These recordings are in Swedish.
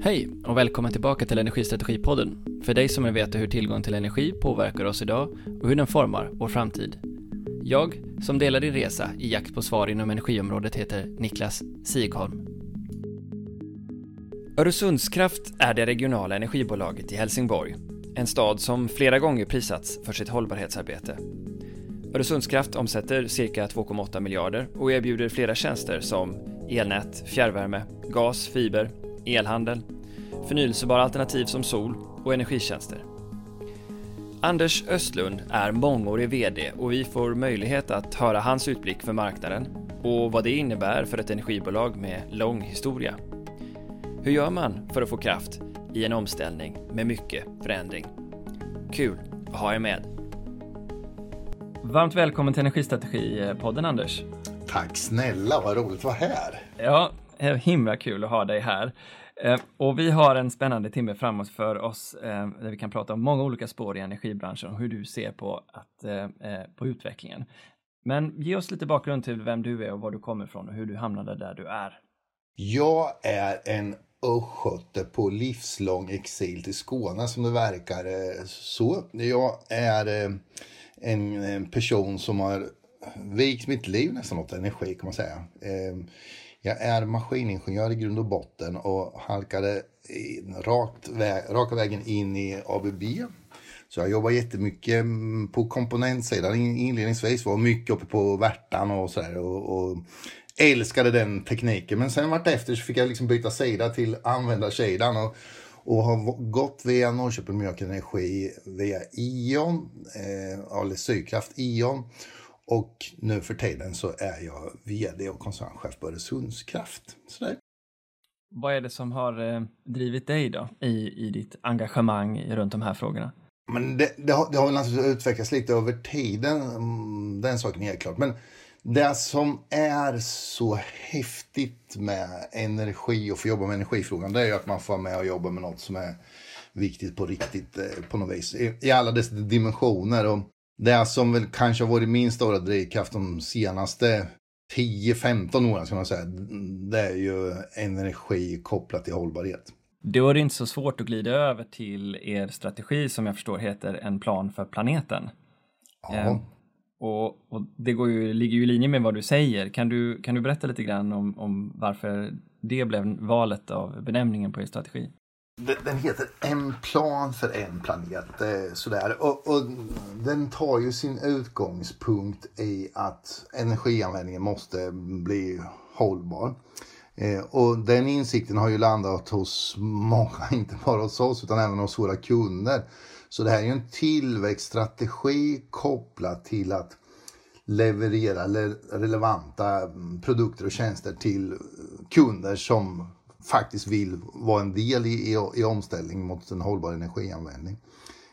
Hej och välkommen tillbaka till Energistrategipodden. För dig som vill veta hur tillgång till energi påverkar oss idag och hur den formar vår framtid. Jag, som delar din resa i jakt på svar inom energiområdet, heter Niklas Sigholm. Öresundskraft är det regionala energibolaget i Helsingborg. En stad som flera gånger prisats för sitt hållbarhetsarbete. Öresundskraft omsätter cirka 2,8 miljarder och erbjuder flera tjänster som elnät, fjärrvärme, gas, fiber, elhandel, förnyelsebara alternativ som sol och energitjänster. Anders Östlund är mångårig VD och vi får möjlighet att höra hans utblick för marknaden och vad det innebär för ett energibolag med lång historia. Hur gör man för att få kraft i en omställning med mycket förändring? Kul att ha er med! Varmt välkommen till Energistrategipodden Anders. Tack snälla, vad roligt att vara här. Ja, himla kul att ha dig här. Eh, och vi har en spännande timme framåt för oss eh, där vi kan prata om många olika spår i energibranschen och hur du ser på, att, eh, på utvecklingen. Men ge oss lite bakgrund till vem du är och var du kommer ifrån och hur du hamnade där du är. Jag är en östgöte på livslång exil till Skåne som det verkar så. Jag är en person som har vikt mitt liv nästan åt energi kan man säga. Jag är maskiningenjör i grund och botten och halkade in, rakt vä raka vägen in i ABB. Så jag jobbar jättemycket mm, på komponentsidan inledningsvis. Var mycket uppe på Värtan och sådär. Och, och älskade den tekniken. Men sen vartefter så fick jag liksom byta sida till användarsidan. Och, och har gått via Norrköping Mjölk Energi via Ion, eh, eller Sydkraft Ion och nu för tiden så är jag VD och koncernchef på Öresundskraft. Sådär. Vad är det som har eh, drivit dig då i, i ditt engagemang runt de här frågorna? Men det, det, har, det har väl naturligtvis utvecklats lite över tiden, mm, den saken är helt klart. Men det som är så häftigt med energi och få jobba med energifrågan, det är ju att man får vara med och jobba med något som är viktigt på riktigt eh, på något vis. I, i alla dess dimensioner. Och det som väl kanske har varit min stora drivkraft de senaste 10-15 åren, ska man säga, det är ju energi kopplat till hållbarhet. Då är det inte så svårt att glida över till er strategi som jag förstår heter En plan för planeten. Ja. Eh, och, och, det går ju, ligger ju i linje med vad du säger. Kan du, kan du berätta lite grann om, om varför det blev valet av benämningen på er strategi? Den heter En plan för en planet. Eh, sådär. Och, och, den tar ju sin utgångspunkt i att energianvändningen måste bli hållbar. Eh, och den insikten har ju landat hos många, inte bara hos oss utan även hos våra kunder. Så det här är ju en tillväxtstrategi kopplat till att leverera relevanta produkter och tjänster till kunder som faktiskt vill vara en del i, i, i omställning mot en hållbar energianvändning.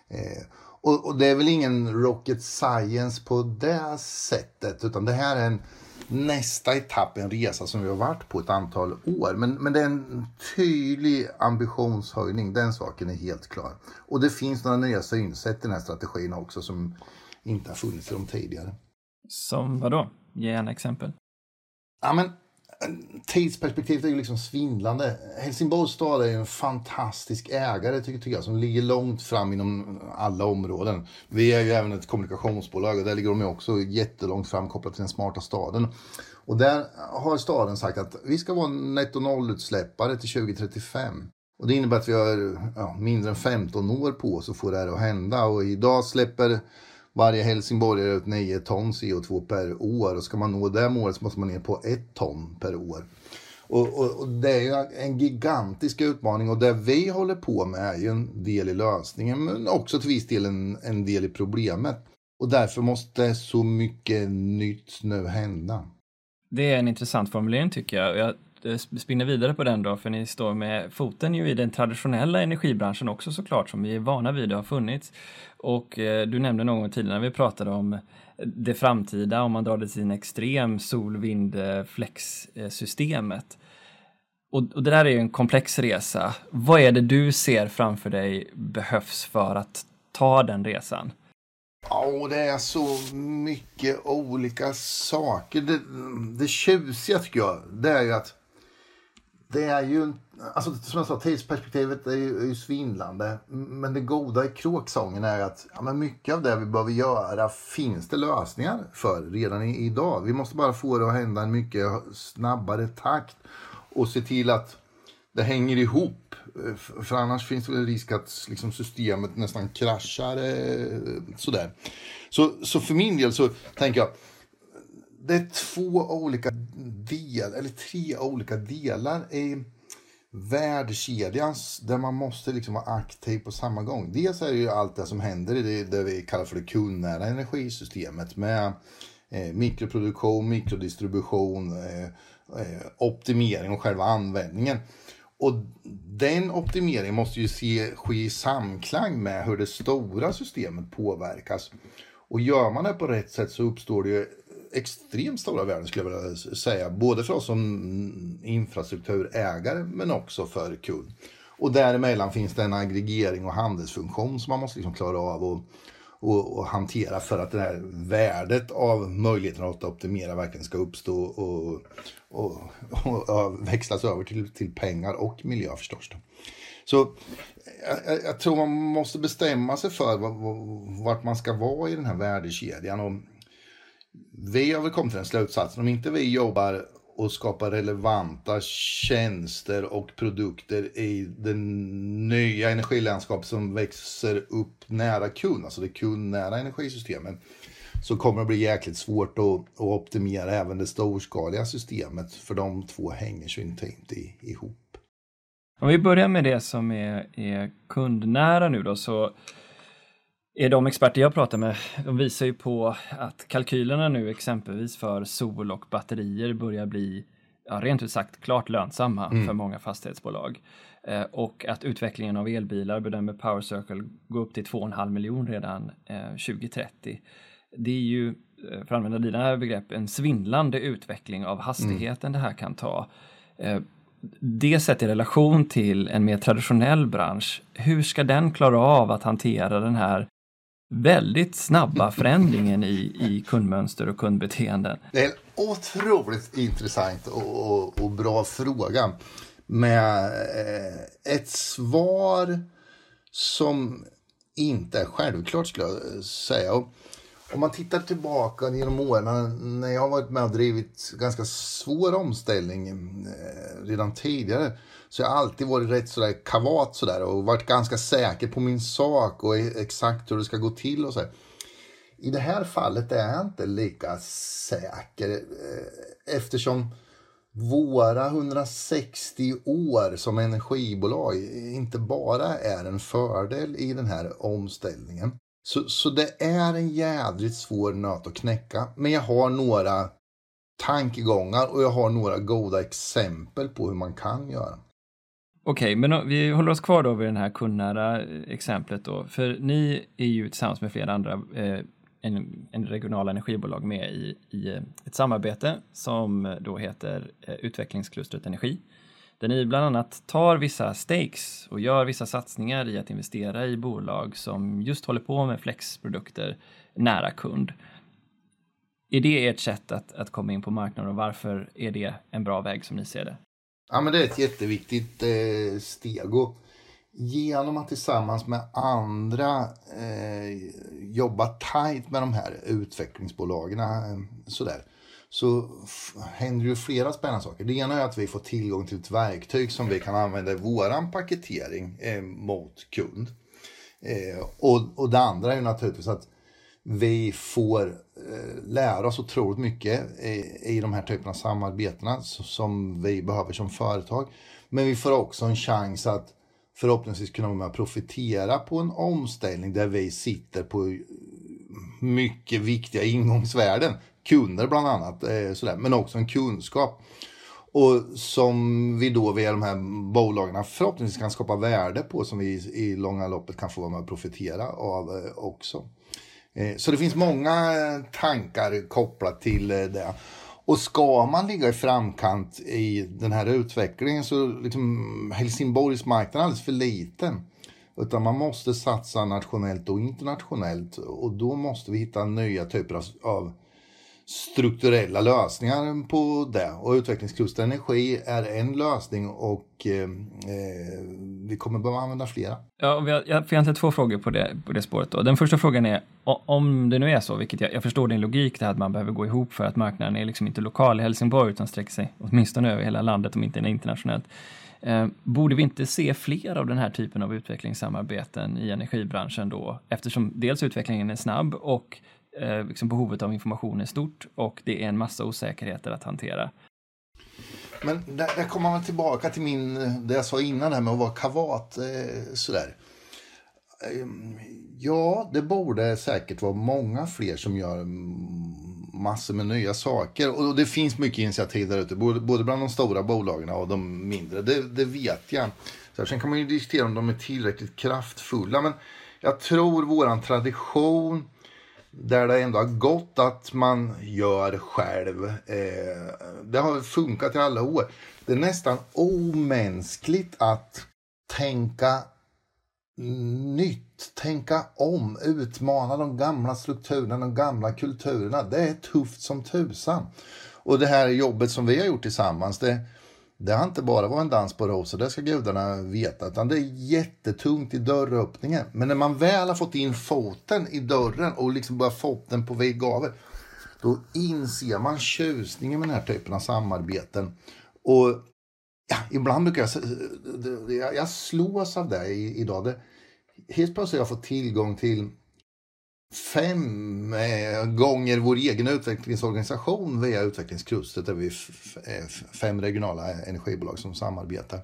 Eh, och, och, det är väl ingen rocket science på det sättet utan det här är en nästa etapp, en resa som vi har varit på ett antal år. Men, men det är en tydlig ambitionshöjning, den saken är helt klar. Och det finns några nya synsätt i den här strategin också som inte har funnits i de tidigare. Som vad då? Ge en exempel. Ja, men tidsperspektivet är ju liksom svindlande. Helsingborgs stad är ju en fantastisk ägare tycker jag, som ligger långt fram inom alla områden. Vi är ju även ett kommunikationsbolag och där ligger de ju också jättelångt fram kopplat till den smarta staden. Och där har staden sagt att vi ska vara netto nollutsläppare till 2035. Och det innebär att vi har ja, mindre än 15 år på oss att få det här att hända. Och idag släpper varje helsingborgare ut 9 ton CO2 per år. Och ska man nå det målet så måste man ner på 1 ton per år. Och, och, och, det är ju en gigantisk utmaning och det vi håller på med är ju en del i lösningen men också till viss del en, en del i problemet. Och därför måste så mycket nytt nu hända. Det är en intressant formulering tycker jag. Jag Eh, spinna spinner vidare på den då, för ni står med foten ju i den traditionella energibranschen också såklart, som vi är vana vid det har funnits. Och eh, du nämnde någon gång tidigare när vi pratade om det framtida, om man drar det till en extrem sol, vind, flex-systemet. Och, och det där är ju en komplex resa. Vad är det du ser framför dig behövs för att ta den resan? Ja, det är så mycket olika saker. Det, det tjusiga tycker jag, det är ju att det är ju alltså, som jag sa, tidsperspektivet är ju, är ju svindlande. Men det goda i kråksången är att ja, men mycket av det vi behöver göra finns det lösningar för redan i, idag. Vi måste bara få det att hända i en mycket snabbare takt och se till att det hänger ihop. För annars finns det risk att liksom, systemet nästan kraschar. Eh, sådär. Så, så för min del så tänker jag det är två olika delar, eller tre olika delar i värdekedjan där man måste liksom vara aktiv på samma gång. Dels är det ju allt det som händer i det, det vi kallar för det kundnära energisystemet med eh, mikroproduktion, mikrodistribution, eh, eh, optimering och själva användningen. Och den optimeringen måste ju se, ske i samklang med hur det stora systemet påverkas. Och gör man det på rätt sätt så uppstår det ju extremt stora värden skulle jag vilja säga. Både för oss som infrastrukturägare men också för kund. Och däremellan finns det en aggregering och handelsfunktion som man måste liksom klara av och, och, och, hantera för att det här värdet av möjligheten att optimera verkligen ska uppstå och, och, och växlas över till, till pengar och miljö förstås. Så jag, jag, tror man måste bestämma sig för vart man ska vara i den här värdekedjan. Vi har väl kommit till den slutsatsen, om inte vi jobbar och skapar relevanta tjänster och produkter i det nya energilandskap som växer upp nära kund, alltså det kundnära energisystemet, så kommer det bli jäkligt svårt att, att optimera även det storskaliga systemet, för de två hänger så intimt i, ihop. Om vi börjar med det som är, är kundnära nu då, så är de experter jag pratar med, de visar ju på att kalkylerna nu exempelvis för sol och batterier börjar bli ja, rent ut sagt klart lönsamma mm. för många fastighetsbolag. Eh, och att utvecklingen av elbilar bedömer Power Circle gå upp till 2,5 miljoner redan eh, 2030. Det är ju, eh, för att använda dina begrepp, en svindlande utveckling av hastigheten mm. det här kan ta. Eh, det sett i relation till en mer traditionell bransch, hur ska den klara av att hantera den här väldigt snabba förändringen i, i kundmönster och kundbeteenden? Det är en otroligt intressant och, och, och bra fråga med eh, ett svar som inte är självklart skulle jag säga. Och om man tittar tillbaka genom åren när jag har varit med och drivit ganska svår omställning eh, redan tidigare så jag har alltid varit rätt sådär kavat sådär och varit ganska säker på min sak och e- exakt hur det ska gå till och så. I det här fallet är jag inte lika säker eh, eftersom våra 160 år som energibolag inte bara är en fördel i den här omställningen. Så, så det är en jädrigt svår nöt att knäcka. Men jag har några tankegångar och jag har några goda exempel på hur man kan göra. Okej, okay, men vi håller oss kvar då vid det här kundnära eh, exemplet då. För ni är ju tillsammans med flera andra eh, en, en regionala energibolag med i, i eh, ett samarbete som eh, då heter eh, Utvecklingsklustret Energi. Där ni bland annat tar vissa stakes och gör vissa satsningar i att investera i bolag som just håller på med flexprodukter nära kund. Är det ert sätt att, att komma in på marknaden och varför är det en bra väg som ni ser det? Ja, men det är ett jätteviktigt eh, steg. Och genom att tillsammans med andra eh, jobba tajt med de här utvecklingsbolagen eh, sådär, så händer ju flera spännande saker. Det ena är att vi får tillgång till ett verktyg som vi kan använda i våran paketering eh, mot kund. Eh, och, och det andra är ju naturligtvis att vi får eh, lära oss otroligt mycket i, i de här typerna av samarbetena som vi behöver som företag. Men vi får också en chans att förhoppningsvis kunna vara med och profitera på en omställning där vi sitter på eh, mycket viktiga ingångsvärden. Kunder bland annat, eh, sådär, men också en kunskap. Och som vi då via de här bolagen förhoppningsvis kan skapa värde på som vi i långa loppet kan få vara med och profitera av också. Eh, så det finns många eh, tankar kopplat till eh, det. Och ska man ligga i framkant i den här utvecklingen så liksom Helsingborgs marknad är alldeles för liten. Utan man måste satsa nationellt och internationellt och då måste vi hitta nya typer av strukturella lösningar på det. Och utvecklingskluster energi är en lösning och eh, eh, vi kommer behöva använda flera. Ja, vi har, jag har egentligen två frågor på det, på det spåret. Då. Den första frågan är, om det nu är så, vilket jag, jag förstår din logik, det här att man behöver gå ihop för att marknaden är liksom inte lokal i Helsingborg utan sträcker sig åtminstone över hela landet om inte internationellt. Eh, borde vi inte se fler av den här typen av utvecklingssamarbeten i energibranschen då? Eftersom dels utvecklingen är snabb och eh, liksom behovet av information är stort och det är en massa osäkerheter att hantera. Men där, där kommer man tillbaka till min, det jag sa innan här med att vara kavat. Eh, sådär. Ehm, ja, det borde säkert vara många fler som gör massor med nya saker. Och det finns mycket initiativ där ute, både bland de stora bolagen och de mindre. Det, det vet jag. Så sen kan man ju diskutera om de är tillräckligt kraftfulla. Men jag tror våran tradition där det ändå har gått att man gör själv. Eh, det har funkat i alla år. Det är nästan omänskligt att tänka nytt, tänka om, utmana de gamla strukturerna, de gamla kulturerna. Det är tufft som tusan. Och det här jobbet som vi har gjort tillsammans, det, det har inte bara varit en dans på rosor, det ska gudarna veta, utan det är jättetungt i dörröppningen. Men när man väl har fått in foten i dörren och liksom bara fått den på väg gavel, då inser man tjusningen med den här typen av samarbeten. Och ja, ibland brukar jag, jag, jag slås av det idag. Det, helt plötsligt har jag fått tillgång till fem eh, gånger vår egen utvecklingsorganisation via utvecklingsklustret där vi är fem regionala energibolag som samarbetar.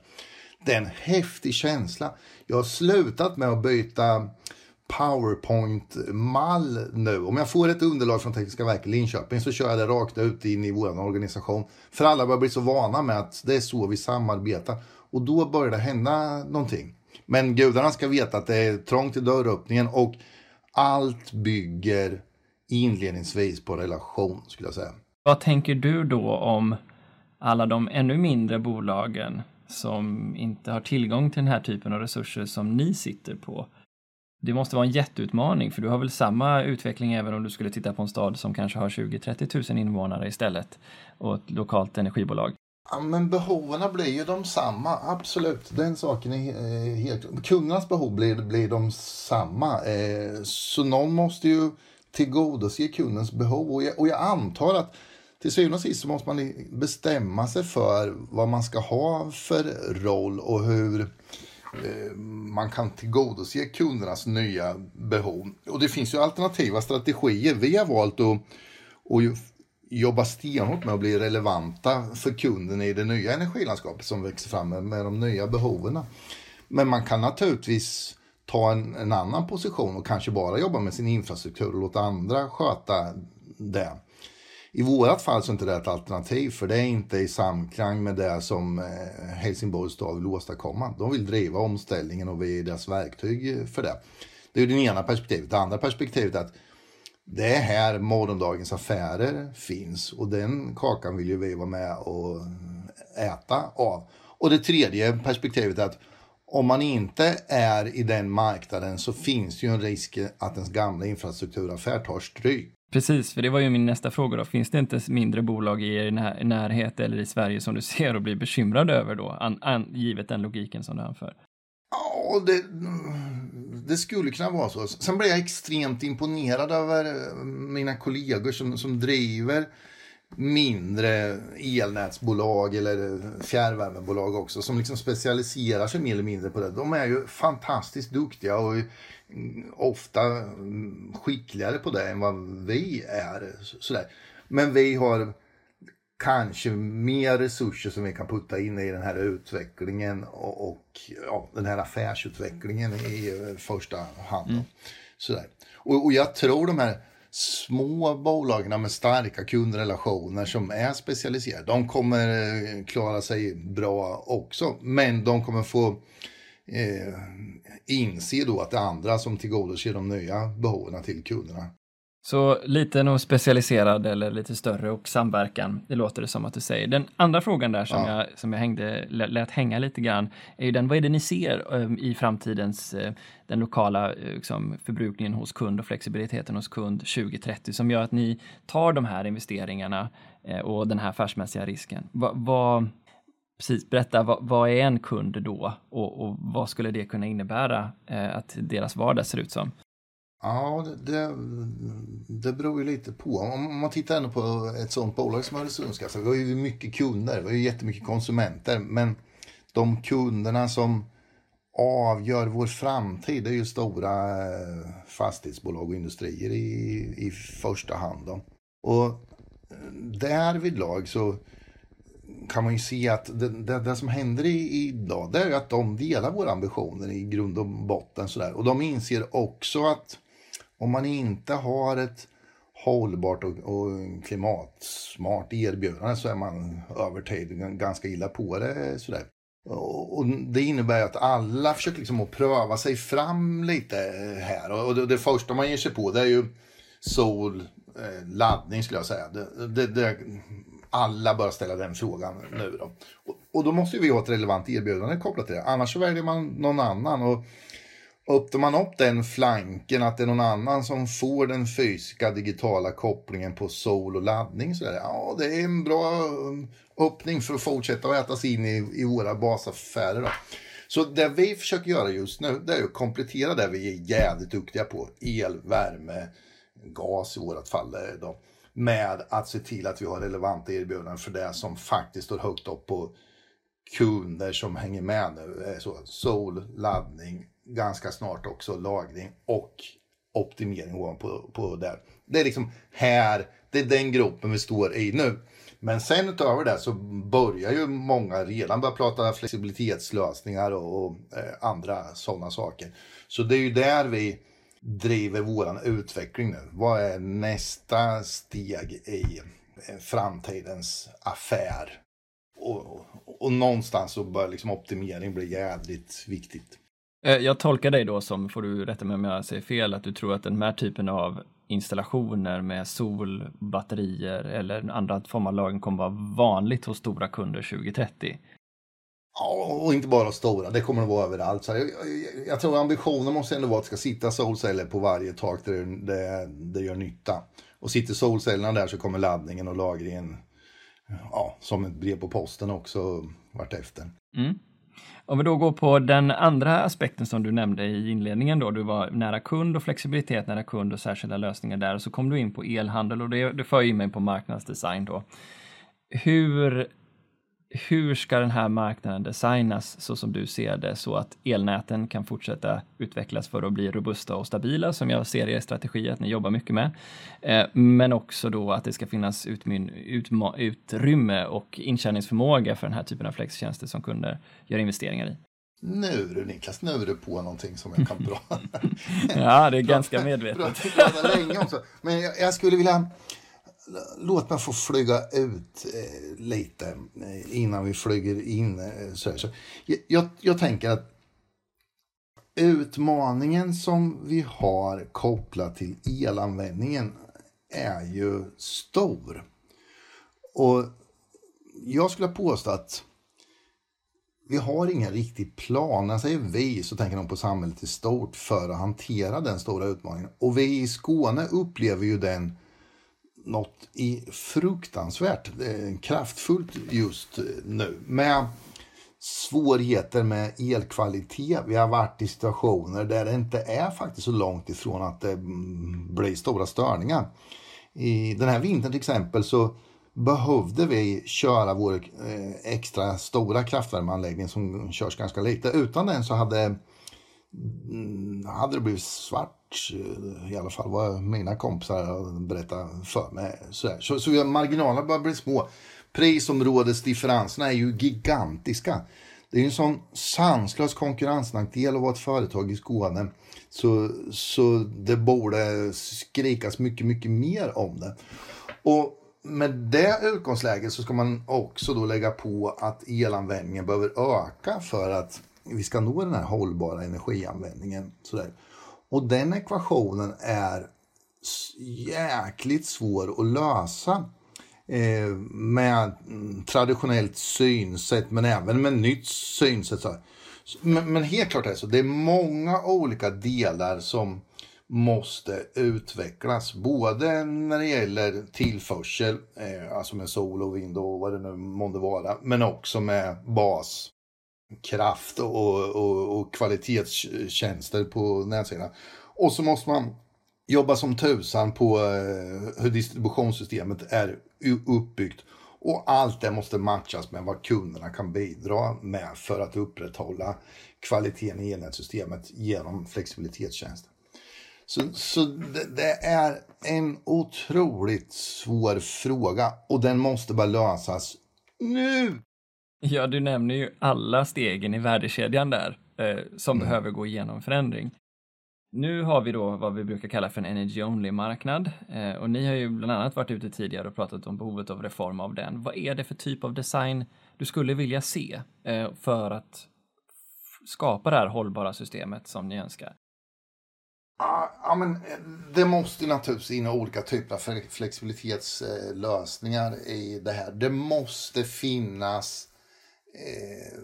Det är en häftig känsla. Jag har slutat med att byta Powerpoint-mall nu. Om jag får ett underlag från Tekniska verket Linköping så kör jag det rakt ut in i vår organisation. För alla börjar bli så vana med att det är så vi samarbetar. Och då börjar det hända någonting. Men gudarna ska veta att det är trångt i dörröppningen och allt bygger inledningsvis på relation skulle jag säga. Vad tänker du då om alla de ännu mindre bolagen som inte har tillgång till den här typen av resurser som ni sitter på? Det måste vara en jätteutmaning för du har väl samma utveckling även om du skulle titta på en stad som kanske har 20-30 000 invånare istället och ett lokalt energibolag. Ja, men behoven blir ju de samma, absolut. Den saken är eh, helt... Kundernas behov blir, blir de samma. Eh, så någon måste ju tillgodose kundens behov. Och jag, och jag antar att till syvende och sist så måste man bestämma sig för vad man ska ha för roll och hur eh, man kan tillgodose kundernas nya behov. Och det finns ju alternativa strategier. Vi har valt att, att jobba stenhårt med att bli relevanta för kunden i det nya energilandskapet som växer fram med, med de nya behoven. Men man kan naturligtvis ta en, en, annan position och kanske bara jobba med sin infrastruktur och låta andra sköta det. I vårat fall så är inte det ett alternativ för det är inte i samklang med det som eh, Helsingborgs stad vill åstadkomma. De vill driva omställningen och vi är deras verktyg för det. Det är det ena perspektivet. Det andra perspektivet är att det är här morgondagens affärer finns och den kakan vill ju vi vara med och äta av. Och det tredje perspektivet är att om man inte är i den marknaden så finns ju en risk att ens gamla infrastrukturaffär tar stryk. Precis, för det var ju min nästa fråga då. Finns det inte mindre bolag i er närhet eller i Sverige som du ser och blir bekymrad över då, an, an, givet den logiken som du anför? Ja, det, det skulle kunna vara så. Sen blir jag extremt imponerad över eh, mina kollegor som, som driver mindre elnätsbolag eller eh, fjärrvärmebolag också som liksom specialiserar sig mer eller mindre på det. De är ju fantastiskt duktiga och mm, ofta mm, skickligare på det än vad vi är. Sådär. Men vi har kanske mer resurser som vi kan putta in i den här utvecklingen och, och ja, den här affärsutvecklingen i första hand. Mm. Sådär. Och, och jag tror de här små bolagen med starka kundrelationer som är specialiserade, de kommer eh, klara sig bra också. Men de kommer få eh, inse då att det är andra som tillgodoser de nya behoven till kunderna. Så lite nog specialiserad eller lite större och samverkan, det låter det som att du säger. Den andra frågan där som, ja. jag, som jag hängde, lät hänga lite grann, är ju den, vad är det ni ser um, i framtidens, uh, den lokala uh, liksom, förbrukningen hos kund och flexibiliteten hos kund 2030 som gör att ni tar de här investeringarna uh, och den här affärsmässiga risken. Va, va, precis, berätta, vad, vad, är en kund då och, och vad skulle det kunna innebära att deras vardag ser ut som? Ja, det, det beror ju lite på. Om man tittar ändå på ett sånt bolag som Öresundskassan. Vi har ju mycket kunder, vi har ju jättemycket konsumenter. Men de kunderna som avgör vår framtid är ju stora eh, fastighetsbolag och industrier i, i första hand. Då. Och eh, därvidlag så kan man ju se att det, det, det som händer i, idag det är ju att de delar våra ambitioner i grund och botten. Sådär. Och de inser också att om man inte har ett hållbart och, och klimatsmart erbjudande så är man över tid ganska illa på det. Sådär. Och, det innebär att alla försöker liksom att pröva sig fram lite här. Och det, det första man ger sig på det är ju sol, eh, laddning skulle jag säga. Det, det, det, alla bör ställa den frågan nu då. Och, och, då måste vi ha ett relevant erbjudande kopplat till det. Annars så väljer man någon annan. Och öppnar man upp den flanken att det är någon annan som får den fysiska digitala kopplingen på sol och laddning så där, ja det är en bra um, öppning för att fortsätta att äta sig in i, i våra basaffärer. Då. Så det vi försöker göra just nu det är att komplettera det vi är jävligt duktiga på. El, värme, gas i vårt fall. Eh, då, med att se till att vi har relevanta erbjudanden för det som faktiskt står högt upp på kunder som hänger med nu. Eh, så, sol, laddning, ganska snart också lagring och optimering ovanpå på där. Det är liksom här, det är den gruppen vi står i nu. Men sen utöver det så börjar ju många redan börja prata flexibilitetslösningar och, och eh, andra sådana saker. Så det är ju där vi driver våran utveckling nu. Vad är nästa steg i eh, framtidens affär? Och, och, och någonstans så bör liksom optimering bli jävligt viktigt. Eh, jag tolkar dig då som, får du rätta mig om jag säger fel, att du tror att den här typen av installationer med solbatterier eller andra former av lagring kommer vara vanligt hos stora kunder 2030? Ja, och inte bara stora, det kommer att vara överallt. Så jag, jag, jag tror ambitionen måste ändå vara att det ska sitta solceller på varje tak där det, det gör nytta. Och sitter solcellerna där så kommer laddningen och lagringen ja, som ett brev på posten också vartefter. Mm. Om vi då går på den andra aspekten som du nämnde i inledningen då, du var nära kund och flexibilitet nära kund och särskilda lösningar där, och så kom du in på elhandel och det, det för ju mig på marknadsdesign då. Hur hur ska den här marknaden designas så som du ser det så att elnäten kan fortsätta utvecklas för att bli robusta och stabila som jag ser i er strategi att ni jobbar mycket med. Eh, men också då att det ska finnas utrymme och intjäningsförmåga för den här typen av flextjänster som kunder gör investeringar i. Nu du Niklas, nu är du på någonting som jag kan prata. ja, det är ganska medvetet. prata länge om så. Men jag, jag skulle vilja låt mig få flyga ut eh, lite eh, innan vi flyger in. Eh, så, så jag, jag, tänker att utmaningen som vi har kopplat till elanvändningen är ju stor. Och jag skulle påstå att vi har ingen riktig plan. När jag säger vi så tänker de på samhället i stort för att hantera den stora utmaningen. Och vi i Skåne upplever ju den något i fruktansvärt eh, kraftfullt just eh, nu. Med svårigheter med elkvalitet. Vi har varit i situationer där det inte är faktiskt så långt ifrån att det mm, blir stora störningar. I den här vintern till exempel så behövde vi köra vår eh, extra stora kraftvärmeanläggning som körs ganska lite. Utan den så hade Mm, hade det blivit svart eh, i alla fall vad mina kompisar berättade för mig. Så, så, så marginalerna börjar bli små. Prisområdesdifferenserna är ju gigantiska. Det är en sån sanslös konkurrensnackdel att vara ett företag i Skåne. Så, så det borde skrikas mycket, mycket mer om det. Och med det utgångsläget så ska man också då lägga på att elanvändningen behöver öka för att vi ska nå den här hållbara energianvändningen. Sådär. Och den ekvationen är jäkligt svår att lösa eh, med traditionellt synsätt men även med nytt synsätt. Men, men helt klart är det så. Det är många olika delar som måste utvecklas. Både när det gäller tillförsel, eh, alltså med sol och vind och vad det nu månde vara, men också med bas kraft och, och, och kvalitetstjänster på nätsidan. Och så måste man jobba som tusan på eh, hur distributionssystemet är uppbyggt. Och allt det måste matchas med vad kunderna kan bidra med för att upprätthålla kvaliteten i elnätssystemet genom flexibilitetstjänster. Så, så det, det, är en otroligt svår fråga och den måste bara lösas nu. Ja, du nämner ju alla stegen i värdekedjan där eh, som mm. behöver gå igenom förändring. Nu har vi då vad vi brukar kalla för en energy only-marknad eh, och ni har ju bland annat varit ute tidigare och pratat om behovet av reform av den. Vad är det för typ av design du skulle vilja se eh, för att skapa det här hållbara systemet som ni önskar? Ja, men eh, det måste naturligtvis in olika typer av flexibilitetslösningar i det här. Det måste finnas eh,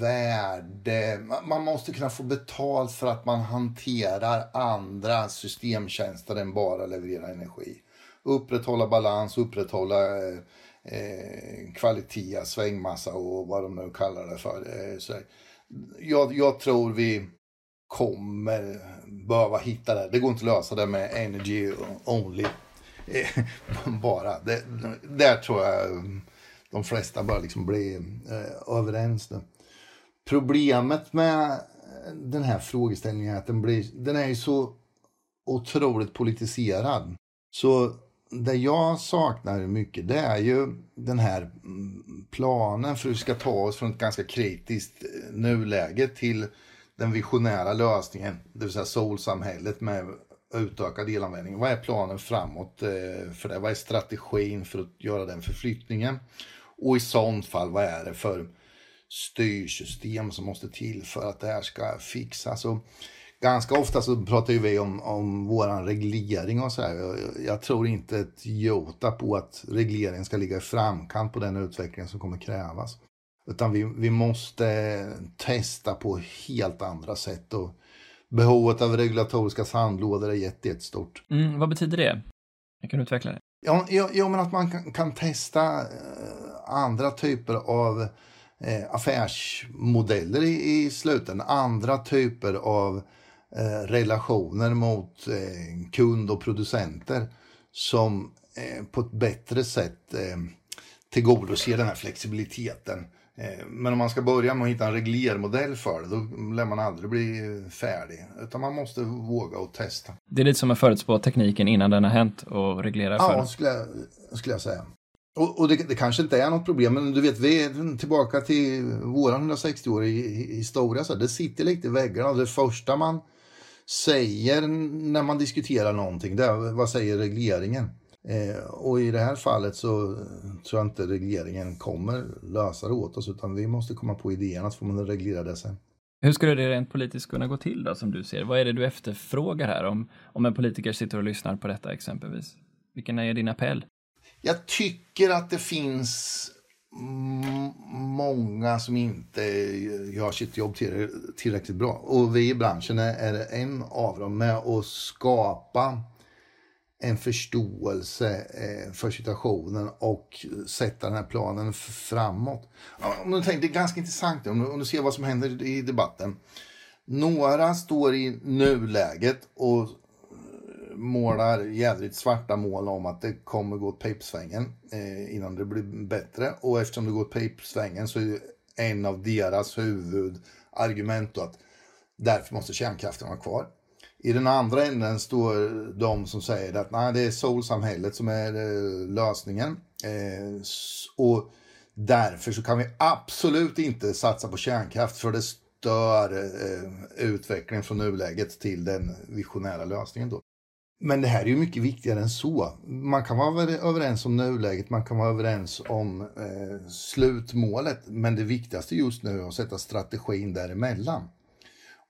värde. Man måste kunna få betalt för att man hanterar andra systemtjänster än bara leverera energi. Upprätthålla balans, upprätthålla eh, eh kvalitet, svängmassa och vad de nu kallar det för. Eh, så jag, jag tror vi kommer behöva hitta det. Det går inte att lösa det med energy only. Eh, bara. Det, där tror jag de flesta bara liksom bli eh, överens nu. Problemet med den här frågeställningen är att den, blir, den är så otroligt politiserad. Så det jag saknar mycket det är ju den här mm, planen för hur vi ska ta oss från ett ganska kritiskt eh, nuläge till den visionära lösningen, det vill säga solsamhället med utökad elanvändning. Vad är planen framåt eh, för det? Vad är strategin för att göra den förflyttningen? Och i sånt fall, vad är det för styrsystem som måste till för att det här ska fixas? Och ganska ofta så pratar ju vi om, om våran reglering och så här. Jag, jag tror inte ett jota på att regleringen ska ligga i framkant på den utveckling som kommer krävas. Utan vi, vi måste testa på helt andra sätt. Och behovet av regulatoriska sandlådor är jättestort. Mm, vad betyder det? Jag kan utveckla det. Ja, ja, ja men att man kan, kan testa eh, andra typer av eh, affärsmodeller i, i slutändan. Andra typer av eh, relationer mot eh, kund och producenter som eh, på ett bättre sätt eh, tillgodoser den här flexibiliteten Eh, men om man ska börja med att hitta en reglermodell för det, då lär man aldrig bli färdig. Utan man måste våga och testa. Det är lite som att förutspå tekniken innan den har hänt och reglera för Ja, skulle jag, skulle jag säga. Och, och det, det, kanske inte är något problem, men du vet, vi är tillbaka till våran 160-åriga historia. Så det sitter lite i väggarna. Det första man säger när man diskuterar någonting, det är vad säger regleringen? Eh, och i det här fallet så tror jag inte regleringen kommer lösa det åt oss utan vi måste komma på idén att få man reglera det sen. Hur skulle det rent politiskt kunna gå till då som du ser? Vad är det du efterfrågar här om, om en politiker sitter och lyssnar på detta exempelvis? Vilken är din appell? Jag tycker att det finns många som inte gör sitt jobb tillräckligt bra. Och vi i branschen är en av dem med att skapa en förståelse eh, för situationen och sätta den här planen framåt. Om du tänker, det är ganska intressant om du, om du ser vad som händer i debatten. Några står i nuläget och eh, målar jädrigt svarta mål om att det kommer gå åt pipsvängen eh, innan det blir bättre. Och eftersom det går åt pipsvängen så är en av deras huvudargument då att därför måste kärnkraften vara kvar. I den andra änden står de som säger att nej, det är solsamhället som är eh, lösningen. Eh, och därför så kan vi absolut inte satsa på kärnkraft för det stör eh, utvecklingen från nuläget till den visionära lösningen. Då. Men det här är ju mycket viktigare än så. Man kan vara överens om nuläget, man kan vara överens om eh, slutmålet. Men det viktigaste just nu är att sätta strategin däremellan.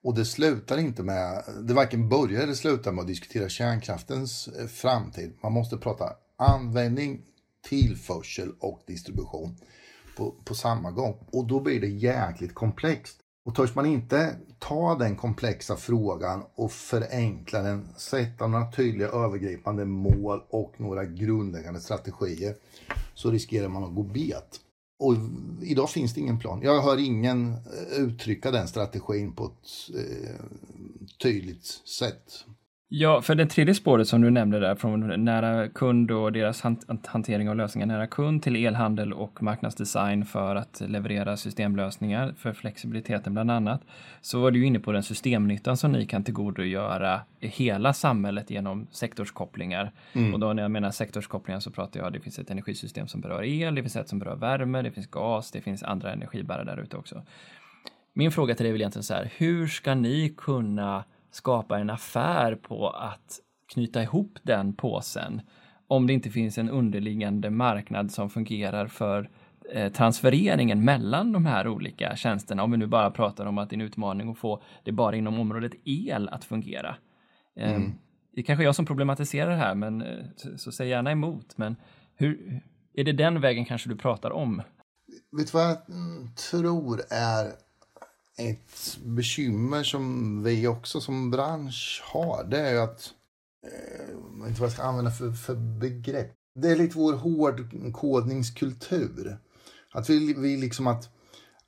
Och det slutar inte med, det varken börjar eller slutar med att diskutera kärnkraftens eh, framtid. Man måste prata användning, tillförsel och distribution på, på samma gång. Och då blir det jäkligt komplext. Och törs man inte ta den komplexa frågan och förenkla den, sätta några tydliga övergripande mål och några grundläggande strategier, så riskerar man att gå bet. Och idag finns det ingen plan. Jag hör ingen eh, uttrycka den strategin på ett eh, tydligt sätt. Ja, för det tredje spåret som du nämnde där, från nära kund och deras hantering av lösningar nära kund till elhandel och marknadsdesign för att leverera systemlösningar för flexibiliteten bland annat, så var du inne på den systemnyttan som ni kan tillgodogöra i hela samhället genom sektorskopplingar. Mm. Och då när jag menar sektorskopplingar så pratar jag, det finns ett energisystem som berör el, det finns ett som berör värme, det finns gas, det finns andra energibärare där ute också. Min fråga till dig är väl egentligen så här, hur ska ni kunna skapa en affär på att knyta ihop den påsen om det inte finns en underliggande marknad som fungerar för eh, transfereringen mellan de här olika tjänsterna. Om vi nu bara pratar om att det är en utmaning att få det bara inom området el att fungera. Eh, mm. Det är kanske jag som problematiserar det här, men eh, så säg gärna emot. Men hur, är det den vägen kanske du pratar om? Vet du vad jag tror är ett bekymmer som vi också som bransch har, det är ju att, eh, inte vad jag ska använda för, för begrepp. Det är lite vår hårdkodningskultur. Att vi vi liksom att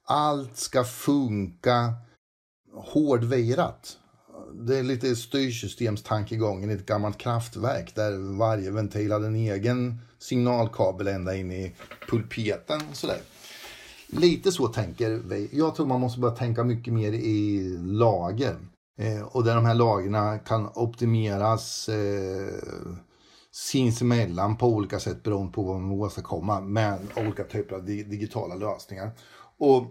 allt ska funka hårdvirat. Det är lite styrsystemstankegången i ett gammalt kraftverk där varje ventil hade en egen signalkabel ända in i pulpeten. och Sådär. Lite så tänker vi. Jag tror man måste börja tänka mycket mer i lager. Eh, och där de här lagren kan optimeras eh, sinsemellan på olika sätt beroende på vad man vill åstadkomma med olika typer av di digitala lösningar. Och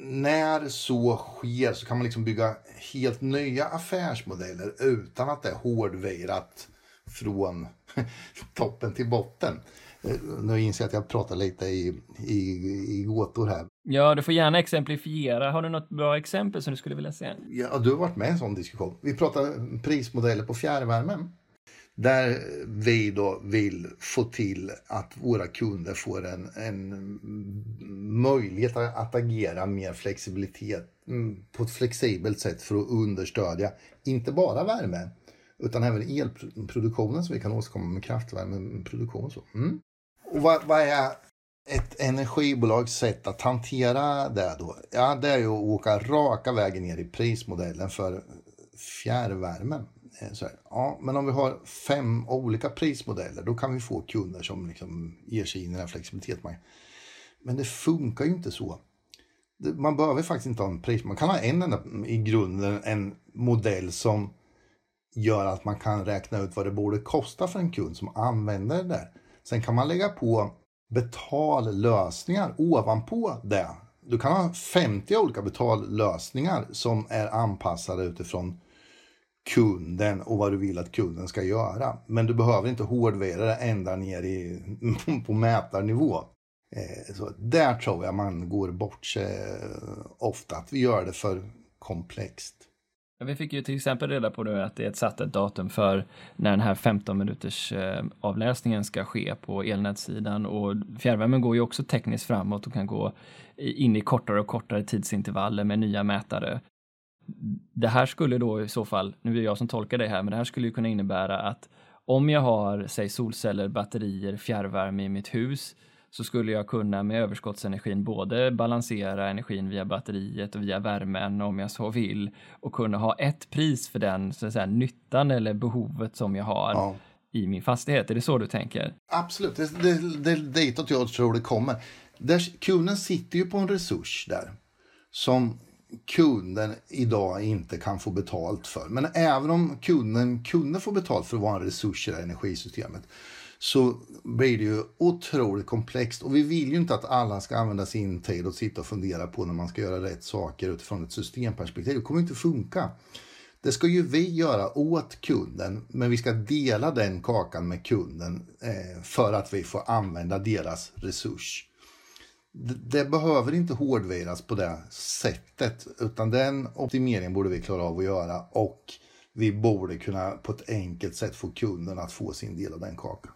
när så sker så kan man liksom bygga helt nya affärsmodeller utan att det är hårdvirat från toppen till botten. Eh, nu inser jag att jag pratar lite i, i, i gåtor här. Ja, du får gärna exemplifiera. Har du något bra exempel som du skulle vilja se? Ja, du har varit med i en sån diskussion. Vi pratar prismodeller på fjärrvärmen. Där vi då vill få till att våra kunder får en, en möjlighet att agera mer flexibilitet mm, på ett flexibelt sätt för att understödja inte bara värme utan även elproduktionen som vi kan åstadkomma med kraftvärmeproduktion. Så. Mm. Och vad, vad, är ett energibolags sätt att hantera det då? Ja, det är ju att åka raka vägen ner i prismodellen för fjärrvärmen. Eh, så här, ja, men om vi har fem olika prismodeller då kan vi få kunder som liksom ger sig in i den här flexibiliteten. Men det funkar ju inte så. Man behöver faktiskt inte ha en pris. Man kan ha en enda, i grunden en modell som gör att man kan räkna ut vad det borde kosta för en kund som använder det där. Sen kan man lägga på betallösningar ovanpå det. Du kan ha 50 olika betallösningar som är anpassade utifrån kunden och vad du vill att kunden ska göra. Men du behöver inte hårdvara det ända ner i, på mätarnivå. Eh, så där tror jag man går bort sig ofta, att vi gör det för komplext. Vi fick ju till exempel reda på nu att det är ett satt ett datum för när den här 15 minuters eh, avläsningen ska ske på elnätssidan och fjärrvärmen går ju också tekniskt framåt och kan gå in i kortare och kortare tidsintervaller med nya mätare. Det här skulle då i så fall, nu är det jag som tolkar det här, men det här skulle ju kunna innebära att om jag har, säg solceller, batterier, fjärrvärme i mitt hus så skulle jag kunna med överskottsenergin både balansera energin via batteriet och via värmen om jag så vill och kunna ha ett pris för den så att säga, nyttan eller behovet som jag har ja. i min fastighet. Är det så du tänker? Absolut, det, det, det ditåt jag tror det kommer. Där, kunden sitter ju på en resurs där som kunden idag inte kan få betalt för. Men även om kunden kunde få betalt för att vara en resurs i det energisystemet så blir det ju otroligt komplext. Och vi vill ju inte att alla ska använda sin tid och sitta och fundera på när man ska göra rätt saker utifrån ett systemperspektiv. Det kommer inte funka. Det ska ju vi göra åt kunden, men vi ska dela den kakan med kunden eh, för att vi får använda deras resurs. det, det behöver inte hårdviras på det sättet, utan den optimeringen borde vi klara av att göra och vi borde kunna på ett enkelt sätt få kunden att få sin del av den kakan.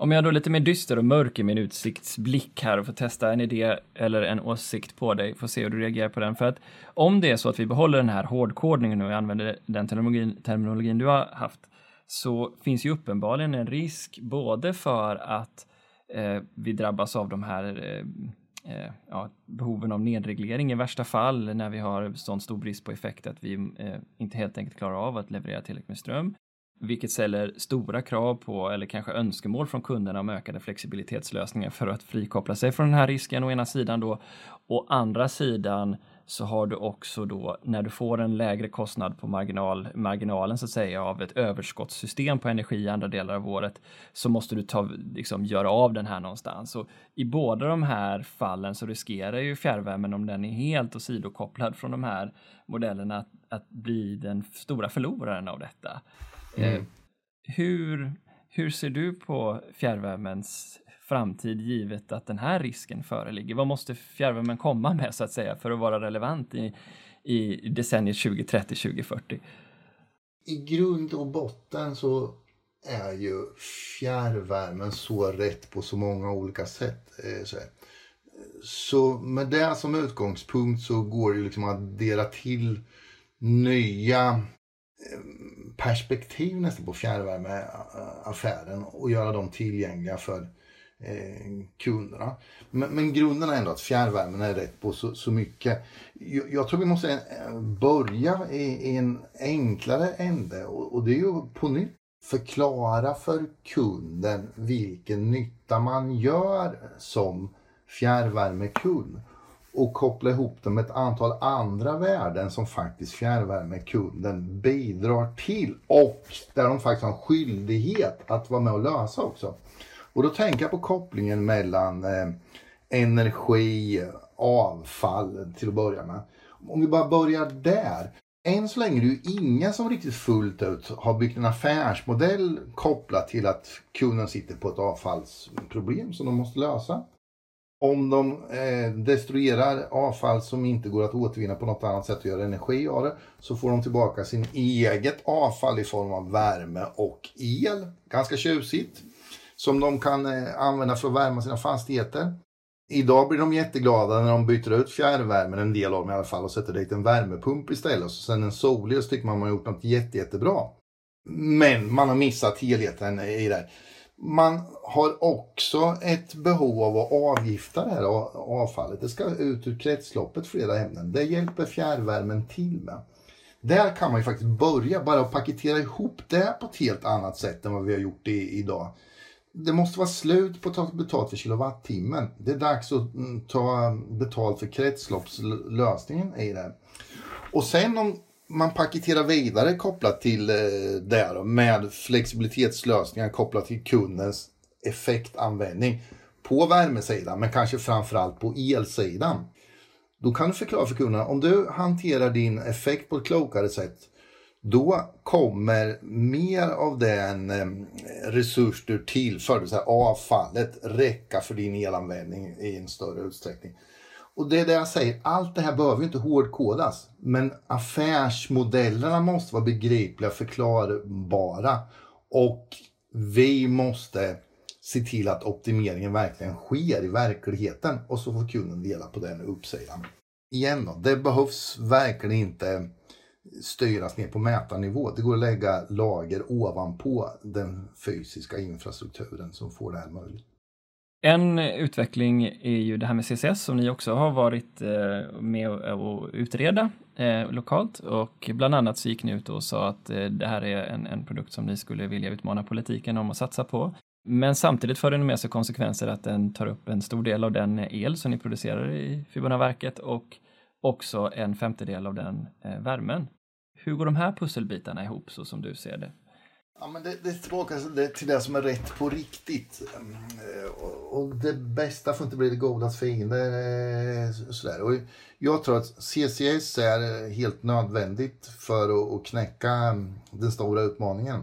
Om jag då är lite mer dyster och mörk i min utsiktsblick här och får testa en idé eller en åsikt på dig, får se hur du reagerar på den. För att om det är så att vi behåller den här hårdkodningen och använder den terminologin, terminologin du har haft, så finns ju uppenbarligen en risk både för att eh, vi drabbas av de här eh, eh, ja, behoven av nedreglering i värsta fall när vi har sån stor brist på effekt att vi eh, inte helt enkelt klarar av att leverera tillräckligt med ström vilket ställer stora krav på, eller kanske önskemål från kunderna om ökade flexibilitetslösningar för att frikoppla sig från den här risken å ena sidan då. Å andra sidan så har du också då när du får en lägre kostnad på marginal, marginalen så att säga av ett överskottssystem på energi i andra delar av året så måste du ta, liksom, göra av den här någonstans. Och I båda de här fallen så riskerar ju fjärrvärmen om den är helt och sidokopplad från de här modellerna att, att bli den stora förloraren av detta. Mm. Eh, hur, hur ser du på fjärrvärmens framtid givet att den här risken föreligger? Vad måste fjärrvärmen komma med så att säga för att vara relevant i, i decenniet 2030-2040? I grund och botten så är ju fjärrvärmen så rätt på så många olika sätt. Eh, så, med det som utgångspunkt så går det liksom att addera till nya perspektiv nästan på fjärrvärmeaffären eh, och göra dem tillgängliga för eh, kunderna. Men, men, grunden är ändå att fjärrvärmen är rätt på så, så mycket. Jag, jag, tror vi måste eh, börja i, i en enklare ände och, och det är ju på nytt förklara för kunden vilken nytta man gör som fjärrvärmekund och koppla ihop det med ett antal andra värden som faktiskt fjärrvärmekunden bidrar till och där de faktiskt har en skyldighet att vara med och lösa också. Och då tänker jag på kopplingen mellan eh, energi, avfall till att börja med. Om vi bara börjar där. Än så länge är det ju ingen som riktigt fullt ut har byggt en affärsmodell kopplat till att kunden sitter på ett avfallsproblem som de måste lösa. Om de eh, destruerar avfall som inte går att återvinna på något annat sätt och göra energi av det så får de tillbaka sin eget avfall i form av värme och el. Ganska tjusigt. Som de kan eh, använda för att värma sina fastigheter. Idag blir de jätteglada när de byter ut fjärrvärmen, en del av dem i alla fall, och sätter dit en värmepump istället. Och sen en solig och så tycker man man har gjort något jätte, jättebra. Men man har missat helheten i det. här. Man har också ett behov av att avgifta det här avfallet. Det ska ut ur kretsloppet flera ämnen. Det hjälper fjärrvärmen till med. Där kan man ju faktiskt börja, bara paketera ihop det på ett helt annat sätt än vad vi har gjort i, idag. Det måste vara slut på att ta betalt för kilowattimmen. Det är dags att mm, ta betalt för kretsloppslösningen i det. Och sen om man paketerar vidare kopplat till eh, det då, med flexibilitetslösningar kopplat till kundens effektanvändning på värmesidan men kanske framförallt på elsidan. Då kan du förklara för kunderna om du hanterar din effekt på ett klokare sätt då kommer mer av den eh, resurs du tillför, det vill säga avfallet, räcka för din elanvändning i en större utsträckning. Och det är det jag säger, allt det här behöver ju inte hårdkodas. Men affärsmodellerna måste vara begripliga, förklarbara. Och vi måste se till att optimeringen verkligen sker i verkligheten. Och så får kunden dela på den uppsidan. Igen då, det behövs verkligen inte styras ner på mätarnivå. Det går att lägga lager ovanpå den fysiska infrastrukturen som får det här möjligt. En utveckling är ju det här med CCS som ni också har varit eh, med och utreda eh, lokalt och bland annat så gick ni ut och sa att eh, det här är en, en produkt som ni skulle vilja utmana politiken om att satsa på. Men samtidigt för den med sig konsekvenser att den tar upp en stor del av den el som ni producerar i Fibonaverket och också en femtedel av den värmen. Hur går de här pusselbitarna ihop så som du ser det? Ja, men det, det är tillbaka till det som är rätt på riktigt. Eh, och, och det bästa får inte bli det godas fiende. Eh, sådär. Och jag tror att CCS är helt nödvändigt för att knäcka mm, den stora utmaningen.